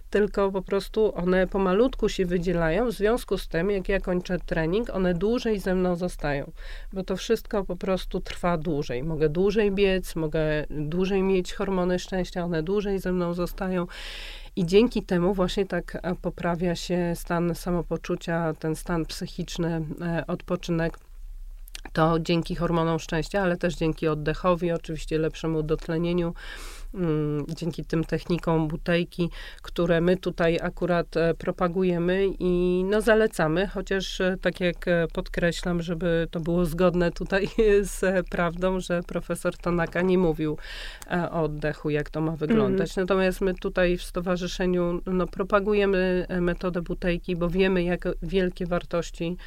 tylko po prostu one pomalutku się wydzielają. W związku z tym, jak ja kończę trening, one dłużej ze mną zostają, bo to wszystko po prostu trwa dłużej. Mogę dłużej biec, mogę dłużej mieć hormony szczęścia, one dłużej ze mną zostają. I dzięki temu właśnie tak e, poprawia się stan samopoczucia, ten stan psychiczny, e, odpoczynek to dzięki hormonom szczęścia, ale też dzięki oddechowi, oczywiście lepszemu dotlenieniu dzięki tym technikom butejki, które my tutaj akurat e, propagujemy i no zalecamy, chociaż e, tak jak e, podkreślam, żeby to było zgodne tutaj z prawdą, że profesor Tanaka nie mówił o oddechu, jak to ma wyglądać. Mm. Natomiast my tutaj w stowarzyszeniu no, propagujemy metodę butejki, bo wiemy, jak wielkie wartości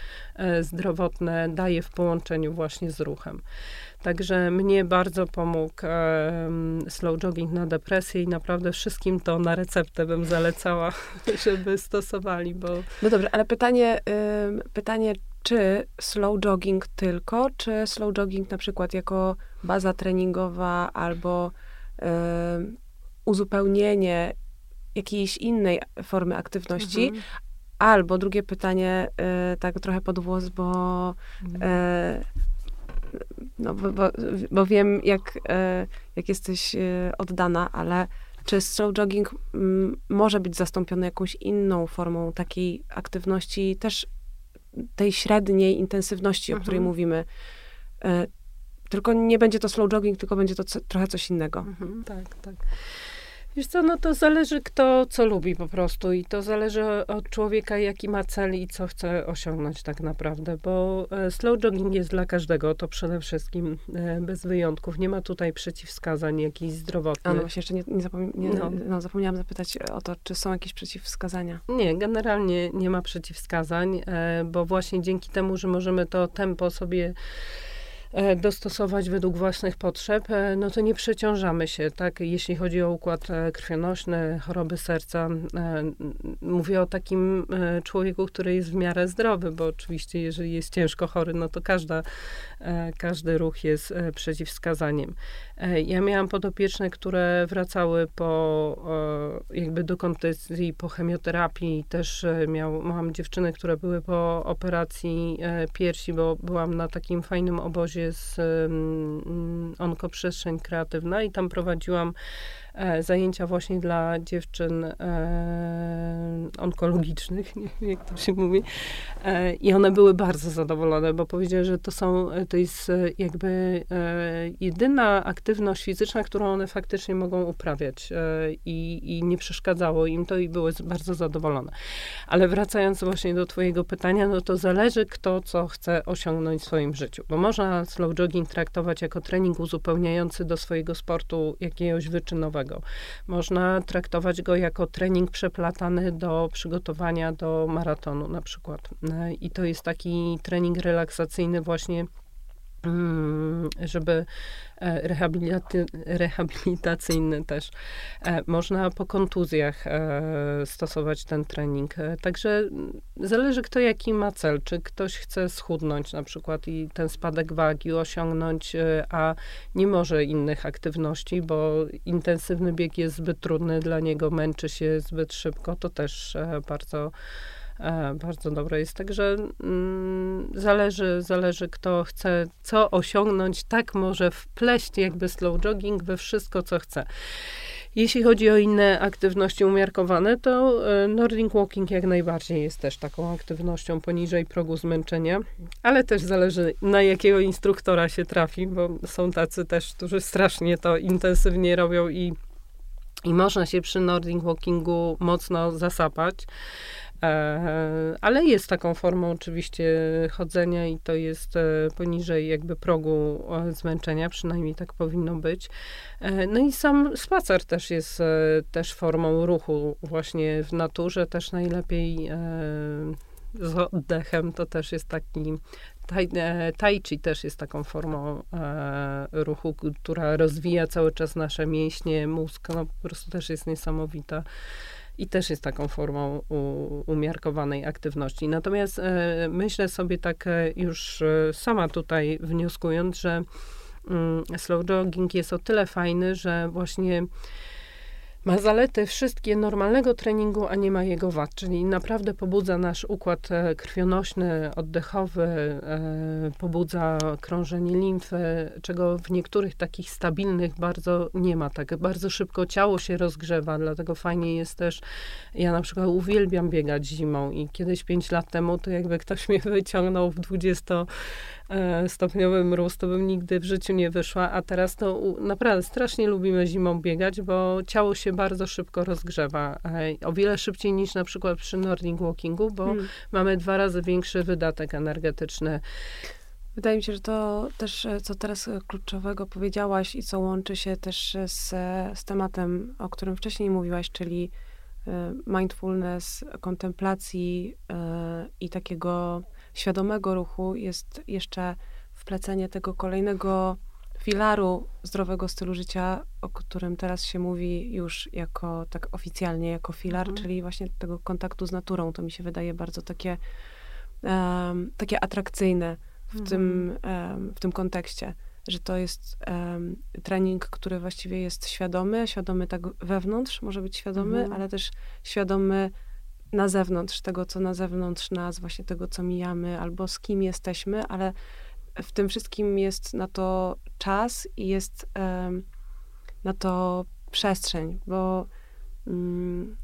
zdrowotne daje w połączeniu właśnie z ruchem. Także mnie bardzo pomógł slow jogging na depresję i naprawdę wszystkim to na receptę bym zalecała, żeby stosowali, bo... No dobrze, ale pytanie, pytanie, czy slow jogging tylko, czy slow jogging na przykład jako baza treningowa albo uzupełnienie jakiejś innej formy aktywności, mhm. Albo drugie pytanie, y, tak trochę pod włos, bo y, no, bo, bo, bo wiem, jak, e, jak jesteś e, oddana, ale czy slow jogging mm, może być zastąpiony jakąś inną formą takiej aktywności, też tej średniej intensywności, mhm. o której mhm. mówimy? E, tylko nie będzie to slow jogging, tylko będzie to co, trochę coś innego. Mhm, tak, tak. Wiesz co, no to zależy kto co lubi po prostu i to zależy od człowieka, jaki ma cel i co chce osiągnąć tak naprawdę, bo e, slow jogging jest dla każdego, to przede wszystkim e, bez wyjątków. Nie ma tutaj przeciwwskazań jakichś zdrowotnych. A no właśnie, jeszcze nie, nie, zapomni- nie no. no. zapomniałam zapytać o to, czy są jakieś przeciwwskazania? Nie, generalnie nie ma przeciwwskazań, e, bo właśnie dzięki temu, że możemy to tempo sobie dostosować według własnych potrzeb, e, no to nie przeciążamy się, tak? Jeśli chodzi o układ e, krwionośny, choroby serca, mówię o takim człowieku, który jest w miarę zdrowy, bo oczywiście jeżeli jest ciężko chory, no to każda, każdy ruch jest przeciwwskazaniem. Ja miałam podopieczne, które wracały po jakby do kondycji, po chemioterapii. Też miał, mam dziewczyny, które były po operacji piersi, bo byłam na takim fajnym obozie jest onkoprzestrzeń kreatywna i tam prowadziłam zajęcia właśnie dla dziewczyn e, onkologicznych, nie wiem jak to się mówi. E, I one były bardzo zadowolone, bo powiedziały, że to są, to jest jakby jedyna aktywność fizyczna, którą one faktycznie mogą uprawiać i, i nie przeszkadzało im to i były bardzo zadowolone. Ale wracając właśnie do twojego pytania, no to zależy kto co chce osiągnąć w swoim życiu, bo można slow jogging traktować jako trening uzupełniający do swojego sportu jakiegoś wyczynowego można traktować go jako trening przeplatany do przygotowania do maratonu na przykład. I to jest taki trening relaksacyjny właśnie żeby e, rehabilitacyjny też. E, można po kontuzjach e, stosować ten trening. Także zależy kto jaki ma cel. Czy ktoś chce schudnąć na przykład i ten spadek wagi osiągnąć, a nie może innych aktywności, bo intensywny bieg jest zbyt trudny dla niego, męczy się zbyt szybko, to też bardzo E, bardzo dobre jest. Także mm, zależy, zależy, kto chce co osiągnąć, tak może wpleść jakby slow jogging we wszystko, co chce. Jeśli chodzi o inne aktywności umiarkowane, to e, Nordic Walking jak najbardziej jest też taką aktywnością poniżej progu zmęczenia, ale też zależy na jakiego instruktora się trafi, bo są tacy też, którzy strasznie to intensywnie robią i, i można się przy Nordic Walkingu mocno zasapać. E, ale jest taką formą oczywiście chodzenia i to jest e, poniżej jakby progu zmęczenia, przynajmniej tak powinno być. E, no i sam spacer też jest też formą ruchu właśnie w naturze, też najlepiej z oddechem, to też jest taki Tai, chi też jest taką formą e, ruchu, która rozwija cały czas nasze mięśnie, mózg, no po prostu też jest niesamowita i też jest taką formą u, umiarkowanej aktywności. Natomiast e, myślę sobie tak e, już e, sama tutaj wnioskując, że mm, slow jogging jest o tyle fajny, że właśnie ma zalety wszystkie normalnego treningu, a nie ma jego wad, czyli naprawdę pobudza nasz układ e, krwionośny, oddechowy, e, pobudza krążenie limfy, czego w niektórych takich stabilnych bardzo nie ma. Tak bardzo szybko ciało się rozgrzewa, dlatego fajnie jest też, ja na przykład uwielbiam biegać zimą i kiedyś 5 lat temu to jakby ktoś mnie wyciągnął w 20 E, stopniowy mróz, to bym nigdy w życiu nie wyszła, a teraz to naprawdę strasznie lubimy zimą biegać, bo ciało się bardzo szybko rozgrzewa. E, o wiele szybciej niż na przykład przy Nordic Walkingu, bo hmm. mamy dwa razy większy wydatek energetyczny. Wydaje mi się, że to też, e, co teraz kluczowego powiedziałaś i co łączy się też z, z tematem, o którym wcześniej mówiłaś, czyli mindfulness, kontemplacji i takiego świadomego ruchu jest jeszcze wplecenie tego kolejnego filaru zdrowego stylu życia, o którym teraz się mówi już jako tak oficjalnie jako filar, mhm. czyli właśnie tego kontaktu z naturą. To mi się wydaje bardzo takie, um, takie atrakcyjne w, mhm. tym, um, w tym kontekście, że to jest um, trening, który właściwie jest świadomy, świadomy tak wewnątrz, może być świadomy, mhm. ale też świadomy na zewnątrz, tego, co na zewnątrz nas, właśnie tego, co mijamy, albo z kim jesteśmy, ale w tym wszystkim jest na to czas i jest um, na to przestrzeń, bo, um,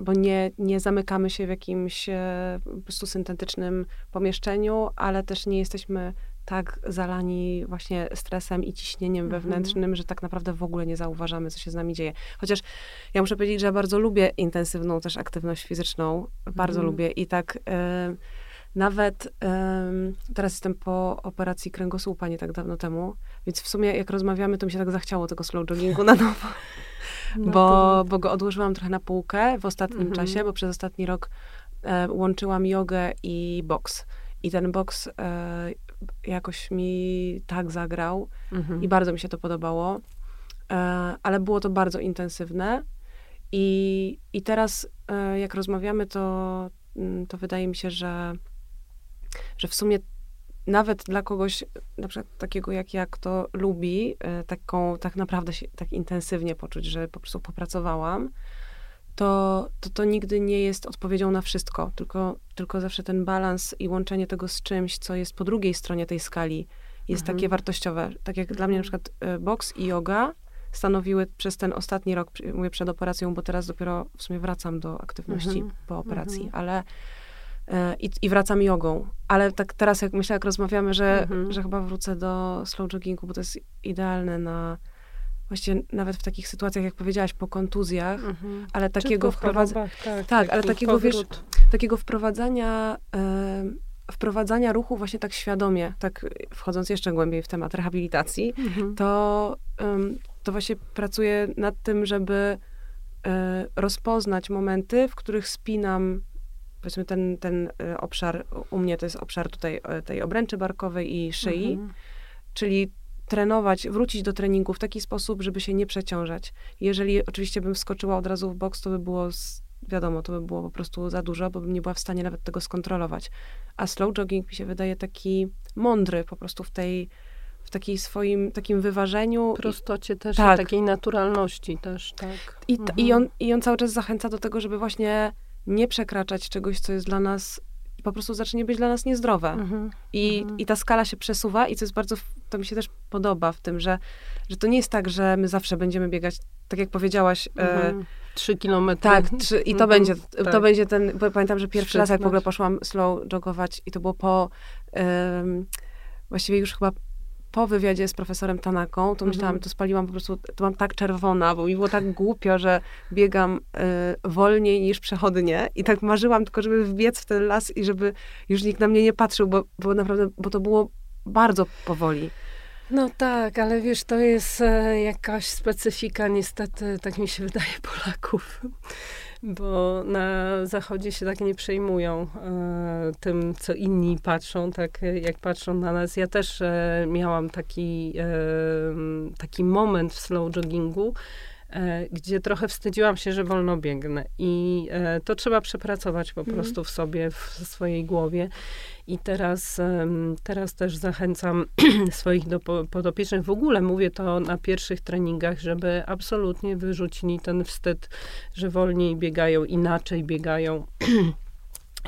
bo nie, nie zamykamy się w jakimś e, po prostu syntetycznym pomieszczeniu, ale też nie jesteśmy tak zalani właśnie stresem i ciśnieniem mhm. wewnętrznym, że tak naprawdę w ogóle nie zauważamy, co się z nami dzieje. Chociaż ja muszę powiedzieć, że ja bardzo lubię intensywną też aktywność fizyczną. Bardzo mhm. lubię i tak... Y nawet y, teraz jestem po operacji kręgosłupa nie tak dawno temu, więc w sumie jak rozmawiamy, to mi się tak zachciało tego slow joggingu na nowo. No bo, bo go odłożyłam trochę na półkę w ostatnim mhm. czasie, bo przez ostatni rok łączyłam jogę i boks. I ten boks e, jakoś mi tak zagrał mhm. i bardzo mi się to podobało. E, ale było to bardzo intensywne. I, i teraz, e, jak rozmawiamy, to, mm, to wydaje mi się, że, że w sumie nawet dla kogoś, na przykład takiego jak ja, kto lubi e, taką, tak naprawdę się tak intensywnie poczuć, że po prostu popracowałam, to, to to nigdy nie jest odpowiedzią na wszystko, tylko, tylko zawsze ten balans i łączenie tego z czymś, co jest po drugiej stronie tej skali, jest mhm. takie wartościowe. Tak jak dla mnie na przykład e, boks i yoga stanowiły przez ten ostatni rok, mówię przed operacją, bo teraz dopiero w sumie wracam do aktywności mhm. po operacji, mhm. ale e, i, i, wracam jogą. Ale tak teraz, jak myślę, jak rozmawiamy, że, mhm. że chyba wrócę do slow joggingu, bo to jest idealne na właściwie nawet w takich sytuacjach, jak powiedziałaś, po kontuzjach, mhm. ale takiego wprowadzania. Tak, tak ale takiego, powrót. wiesz, takiego wprowadzania. wprowadzania ruchu właśnie tak świadomie, tak wchodząc jeszcze głębiej w temat rehabilitacji, mhm. to, to właśnie pracuję nad tym, żeby e, rozpoznać momenty, w których spinam powiedzmy ten, ten obszar, u mnie to jest obszar tutaj tej obręczy barkowej i szyi, mhm. czyli trenować, wrócić do treningu w taki sposób, żeby się nie przeciążać. Jeżeli oczywiście bym wskoczyła od razu w boks, to by było, wiadomo, to by było po prostu za dużo, bo bym nie była w stanie nawet tego skontrolować. A slow jogging mi się wydaje taki mądry po prostu w tej, w takiej swoim, takim wyważeniu. Prostocie też, tak. takiej naturalności też, tak. I, mhm. i, on, I on cały czas zachęca do tego, żeby właśnie nie przekraczać czegoś, co jest dla nas po prostu zacznie być dla nas niezdrowe. Mhm. I, mhm. I ta skala się przesuwa i co jest bardzo, to mi się też podoba w tym, że, że to nie jest tak, że my zawsze będziemy biegać, tak jak powiedziałaś, e, mhm. Trzy kilometry. Tak, trzy, i to, mhm. będzie, tak. to będzie ten, pamiętam, że pierwszy raz jak w ogóle poszłam slow jogować i to było po, um, właściwie już chyba po wywiadzie z profesorem Tanaką, to myślałam, mhm. to spaliłam po prostu, to mam tak czerwona, bo mi było tak głupio, że biegam y, wolniej niż przechodnie i tak marzyłam tylko, żeby wbiec w ten las i żeby już nikt na mnie nie patrzył, bo, bo naprawdę, bo to było bardzo powoli. No tak, ale wiesz, to jest e, jakaś specyfika niestety, tak mi się wydaje, Polaków bo na zachodzie się tak nie przejmują e, tym, co inni patrzą, tak jak patrzą na nas. Ja też e, miałam taki, taki moment w slow joggingu, gdzie trochę wstydziłam się, że wolno biegnę. I e, to trzeba przepracować po mhm. prostu w sobie, w swojej głowie. I teraz, teraz też zachęcam swoich do, podopiecznych, w ogóle mówię to na pierwszych treningach, żeby absolutnie wyrzucili ten wstyd, że wolniej biegają, inaczej biegają.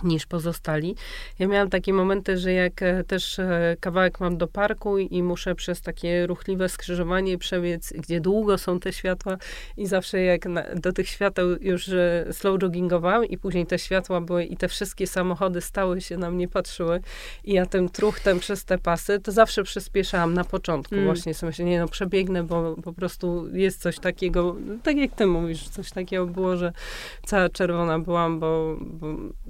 niż pozostali. Ja miałam takie momenty, że jak e, też e, kawałek mam do parku i muszę przez takie ruchliwe skrzyżowanie przebiec, gdzie długo są te światła i zawsze jak na, do tych świateł już e, slow joggingowałam i później te światła były i te wszystkie samochody stały się na mnie, patrzyły i ja tym truchtem przez te pasy, to zawsze przyspieszałam na początku. Mm. Właśnie sobie myślę, nie no, przebiegnę, bo po prostu jest coś takiego, tak jak ty mówisz, coś takiego było, że cała czerwona byłam, bo, bo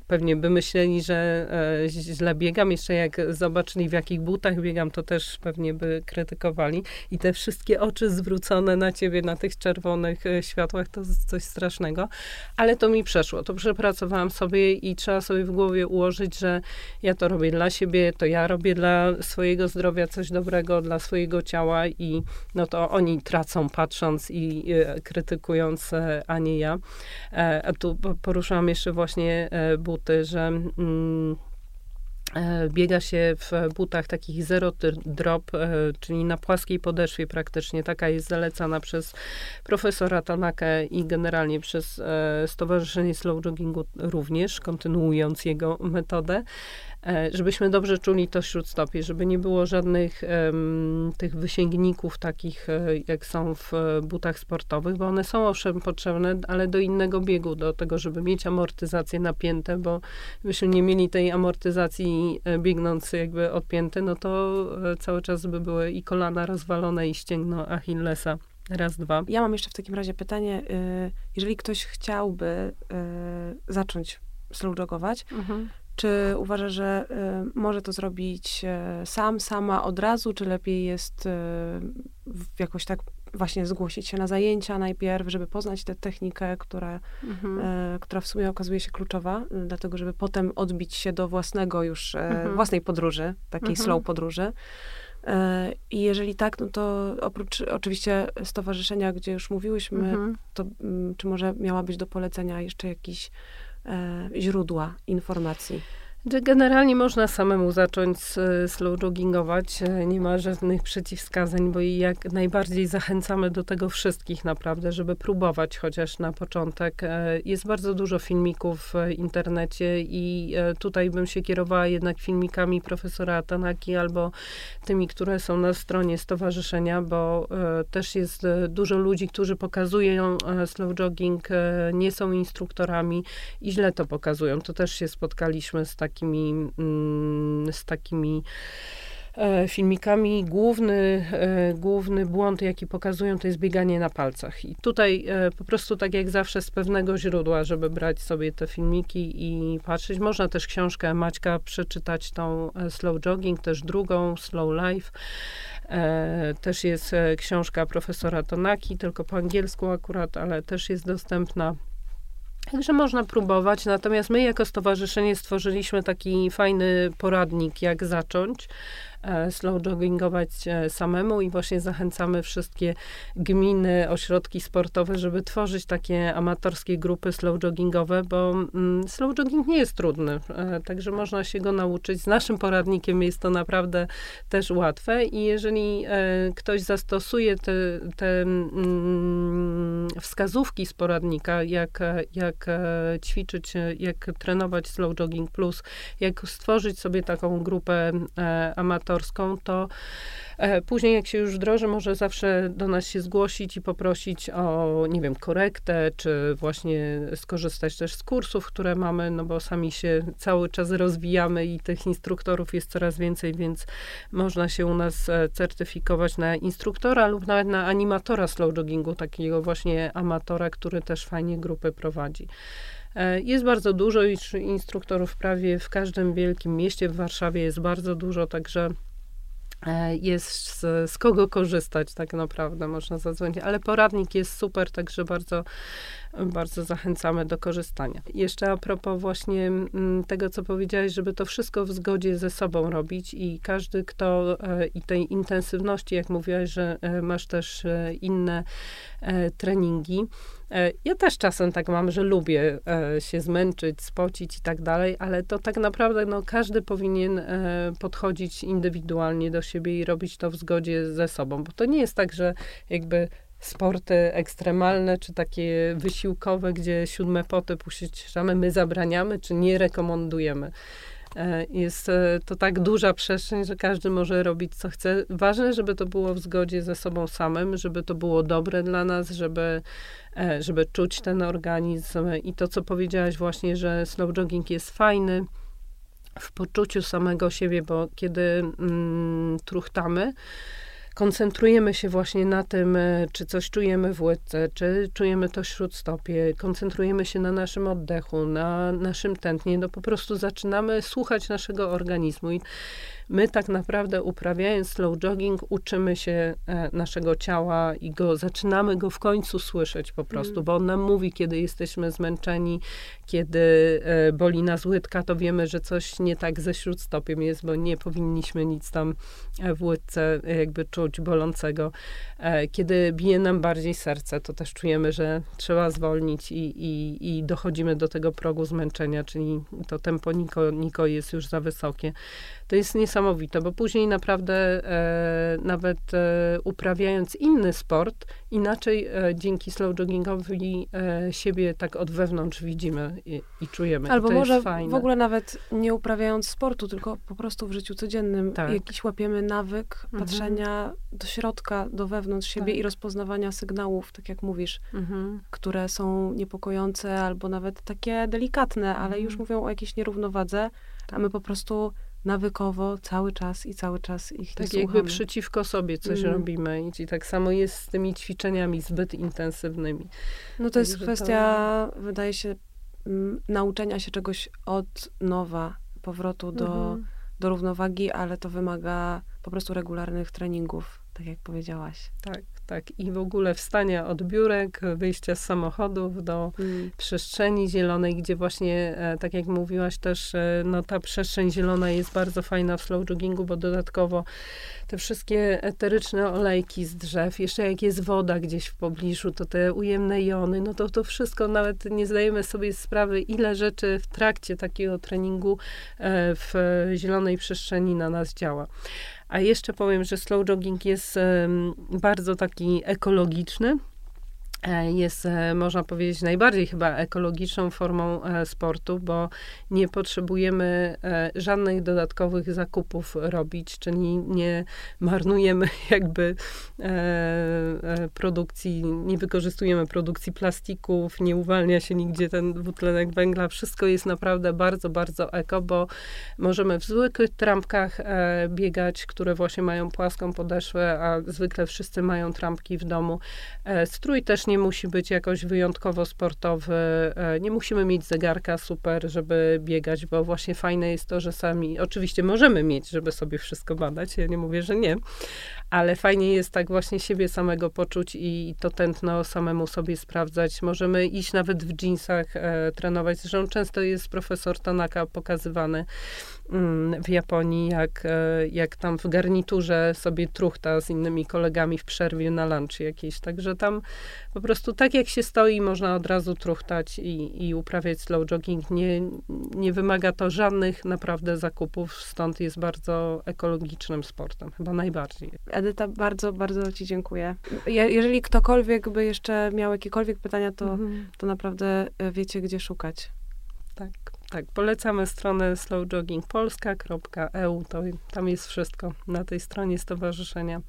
pewnie by myśleli, że e, źle biegam. Jeszcze jak zobaczyli, w jakich butach biegam, to też pewnie by krytykowali. I te wszystkie oczy zwrócone na ciebie, na tych czerwonych e, światłach, to coś strasznego. Ale to mi przeszło. To przepracowałam sobie i trzeba sobie w głowie ułożyć, że ja to robię dla siebie, to ja robię dla swojego zdrowia coś dobrego, dla swojego ciała i no to oni tracą patrząc i e, krytykując, e, a nie ja. E, a tu poruszyłam jeszcze właśnie e, buty, że mm, e, biega się w butach takich zero drop, e, czyli na płaskiej podeszwie praktycznie. Taka jest zalecana przez profesora Tanakę i generalnie przez Stowarzyszenie Slow Joggingu również, kontynuując jego metodę. E, żebyśmy dobrze czuli to śródstopie, żeby nie było żadnych um, tych wysięgników takich, e, jak są w e, butach sportowych, bo one są owszem potrzebne, ale do innego biegu, do tego, żeby mieć amortyzację napięte, bo gdybyśmy nie mieli tej amortyzacji biegnąc jakby odpięte, no to cały czas by były i kolana rozwalone i ścięgno Achillesa. Raz, dwa. Ja mam jeszcze w takim razie pytanie, y, jeżeli ktoś chciałby y, zacząć slow jogować, mhm. Czy uważasz, że y, może to zrobić y, sam, sama od razu, czy lepiej jest y, jakoś tak właśnie zgłosić się na zajęcia najpierw, żeby poznać tę technikę, która, mhm. która w sumie okazuje się kluczowa, dlatego żeby potem odbić się do własnego już, mhm. własnej podróży, takiej mhm. slow podróży. I jeżeli tak, no to oprócz oczywiście stowarzyszenia, gdzie już mówiłyśmy, mhm. to mm, czy może miała być do polecenia jeszcze jakiś źródła informacji. Generalnie można samemu zacząć slow joggingować, e, nie ma żadnych przeciwwskazań, bo jak najbardziej zachęcamy do tego wszystkich naprawdę, żeby próbować chociaż na początek. E, jest bardzo dużo filmików w internecie i e, tutaj bym się kierowała jednak filmikami profesora Atanaki albo tymi, które są na stronie stowarzyszenia, bo też jest dużo ludzi, którzy pokazują slow jogging, nie są instruktorami i źle to pokazują. To też się spotkaliśmy z takim takimi, mm, z takimi e, filmikami. Główny, e, główny błąd, jaki pokazują, to jest bieganie na palcach. I tutaj e, po prostu tak jak zawsze z pewnego źródła, żeby brać sobie te filmiki i patrzeć. Można też książkę Maćka przeczytać, tą Slow Jogging, też drugą, Slow Life. Też jest książka profesora Tonaki, tylko po angielsku akurat, ale też jest dostępna Także można próbować, natomiast my jako stowarzyszenie stworzyliśmy taki fajny poradnik, jak zacząć. E, slow joggingować e, samemu i właśnie zachęcamy wszystkie gminy, ośrodki sportowe, żeby tworzyć takie amatorskie grupy slow joggingowe, bo mm, slow jogging nie jest trudny, e, także można się go nauczyć. Z naszym poradnikiem jest to naprawdę też łatwe i jeżeli ktoś zastosuje te, te mm, wskazówki z poradnika, jak, jak ćwiczyć, jak trenować slow jogging plus, jak stworzyć sobie taką grupę amatorów, amatorską, to e, później jak się już wdroży, może zawsze do nas się zgłosić i poprosić o, nie wiem, korektę, czy właśnie skorzystać też z kursów, które mamy, no bo sami się cały czas rozwijamy i tych instruktorów jest coraz więcej, więc można się u nas e, certyfikować na instruktora lub nawet na animatora slow joggingu, takiego właśnie amatora, który też fajnie grupy prowadzi. E, jest bardzo dużo instruktorów prawie w każdym wielkim mieście. W Warszawie jest bardzo dużo, także e, jest z, z, kogo korzystać tak naprawdę, można zadzwonić. Ale poradnik jest super, także bardzo, bardzo zachęcamy do korzystania. Jeszcze a propos właśnie mm, tego, co powiedziałeś, żeby to wszystko w zgodzie ze sobą robić i każdy, kto e, i tej intensywności, jak mówiłaś, że masz też inne treningi, ja też czasem tak mam, że lubię e, się zmęczyć, spocić i tak dalej, ale to tak naprawdę no, każdy powinien e, podchodzić indywidualnie do siebie i robić to w zgodzie ze sobą, bo to nie jest tak, że jakby sporty ekstremalne, czy takie wysiłkowe, gdzie siódme poty puściszamy, my zabraniamy, czy nie rekomendujemy. Jest to tak duża przestrzeń, że każdy może robić co chce. Ważne, żeby to było w zgodzie ze sobą samym, żeby to było dobre dla nas, żeby E, żeby czuć ten organizm. I to, co powiedziałaś właśnie, że slow jogging jest fajny w poczuciu samego siebie, bo kiedy mm, truchtamy, koncentrujemy się właśnie na tym, e, czy coś czujemy w łydce, czy czujemy to śródstopie, koncentrujemy się na naszym oddechu, na naszym tętnie, no po prostu zaczynamy słuchać naszego organizmu i My tak naprawdę uprawiając slow jogging uczymy się e, naszego ciała i go zaczynamy go w końcu słyszeć po prostu, mm. bo on nam mówi, kiedy jesteśmy zmęczeni, kiedy e, boli nas łydka, to wiemy, że coś nie tak ze śródstopiem jest, bo nie powinniśmy nic tam w łydce jakby czuć bolącego. Kiedy bije nam bardziej serce, to też czujemy, że trzeba zwolnić i, i, i dochodzimy do tego progu zmęczenia, czyli to tempo niko, niko jest już za wysokie. To jest niesamowite, bo później naprawdę e, nawet e, uprawiając inny sport, inaczej e, dzięki slow joggingowi e, siebie tak od wewnątrz widzimy i, i czujemy. Albo może w ogóle nawet nie uprawiając sportu, tylko po prostu w życiu codziennym tak. jakiś łapiemy nawyk mhm. patrzenia do środka, do wewnątrz siebie tak. i rozpoznawania sygnałów, tak jak mówisz, mhm. które są niepokojące albo nawet takie delikatne, ale już mhm. mówią o jakiejś nierównowadze, a my po prostu nawykowo cały czas i cały czas ich Tak jakby przeciwko sobie coś mm. robimy. I tak samo jest z tymi ćwiczeniami zbyt intensywnymi. No to jest kwestia, to... wydaje się, m, nauczenia się czegoś od nowa, powrotu do, mm. do równowagi, ale to wymaga po prostu regularnych treningów, tak jak powiedziałaś. Tak tak. I w ogóle wstania od biurek, wyjścia z samochodów do mm. przestrzeni zielonej, gdzie właśnie, e, tak jak mówiłaś też, e, no ta przestrzeń zielona jest bardzo fajna w slow joggingu, bo dodatkowo te wszystkie eteryczne olejki z drzew, jeszcze jak jest woda gdzieś w pobliżu, to te ujemne jony, no to to wszystko nawet nie zdajemy sobie sprawy, ile rzeczy w trakcie takiego treningu e, w zielonej przestrzeni na nas działa. A jeszcze powiem, że slow jogging jest bardzo taki ekologiczny. E, jest, e, można powiedzieć, najbardziej chyba ekologiczną formą e, sportu, bo nie potrzebujemy żadnych dodatkowych zakupów robić, czyli nie marnujemy jakby produkcji, nie wykorzystujemy produkcji plastików, nie uwalnia się nigdzie ten dwutlenek węgla. Wszystko jest naprawdę bardzo, bardzo eko, bo możemy w zwykłych trampkach biegać, które właśnie mają płaską podeszwę, a zwykle wszyscy mają trampki w domu. Strój też nie nie musi być jakoś wyjątkowo sportowy, e, nie musimy mieć zegarka super, żeby biegać, bo właśnie fajne jest to, że sami, oczywiście możemy mieć, żeby sobie wszystko badać, ja nie mówię, że nie, ale fajnie jest tak właśnie siebie samego poczuć i to tętno samemu sobie sprawdzać. Możemy iść nawet w jeansach, e, trenować. Zresztą często jest profesor Tanaka pokazywany w Japonii, jak, e, jak tam w garniturze sobie truchta z innymi kolegami w przerwie na lunch jakiejś. Także tam po prostu tak jak się stoi, można od razu truchtać i, i uprawiać slow jogging. Nie, nie wymaga to żadnych naprawdę zakupów, stąd jest bardzo ekologicznym sportem, chyba najbardziej. Edyta, bardzo, bardzo Ci dziękuję. Je, jeżeli ktokolwiek by jeszcze miał jakiekolwiek pytania, to, mhm. to naprawdę e, wiecie, gdzie szukać. Tak, tak. Polecamy stronę slowjoggingpolska.eu. To, tam jest wszystko na tej stronie stowarzyszenia.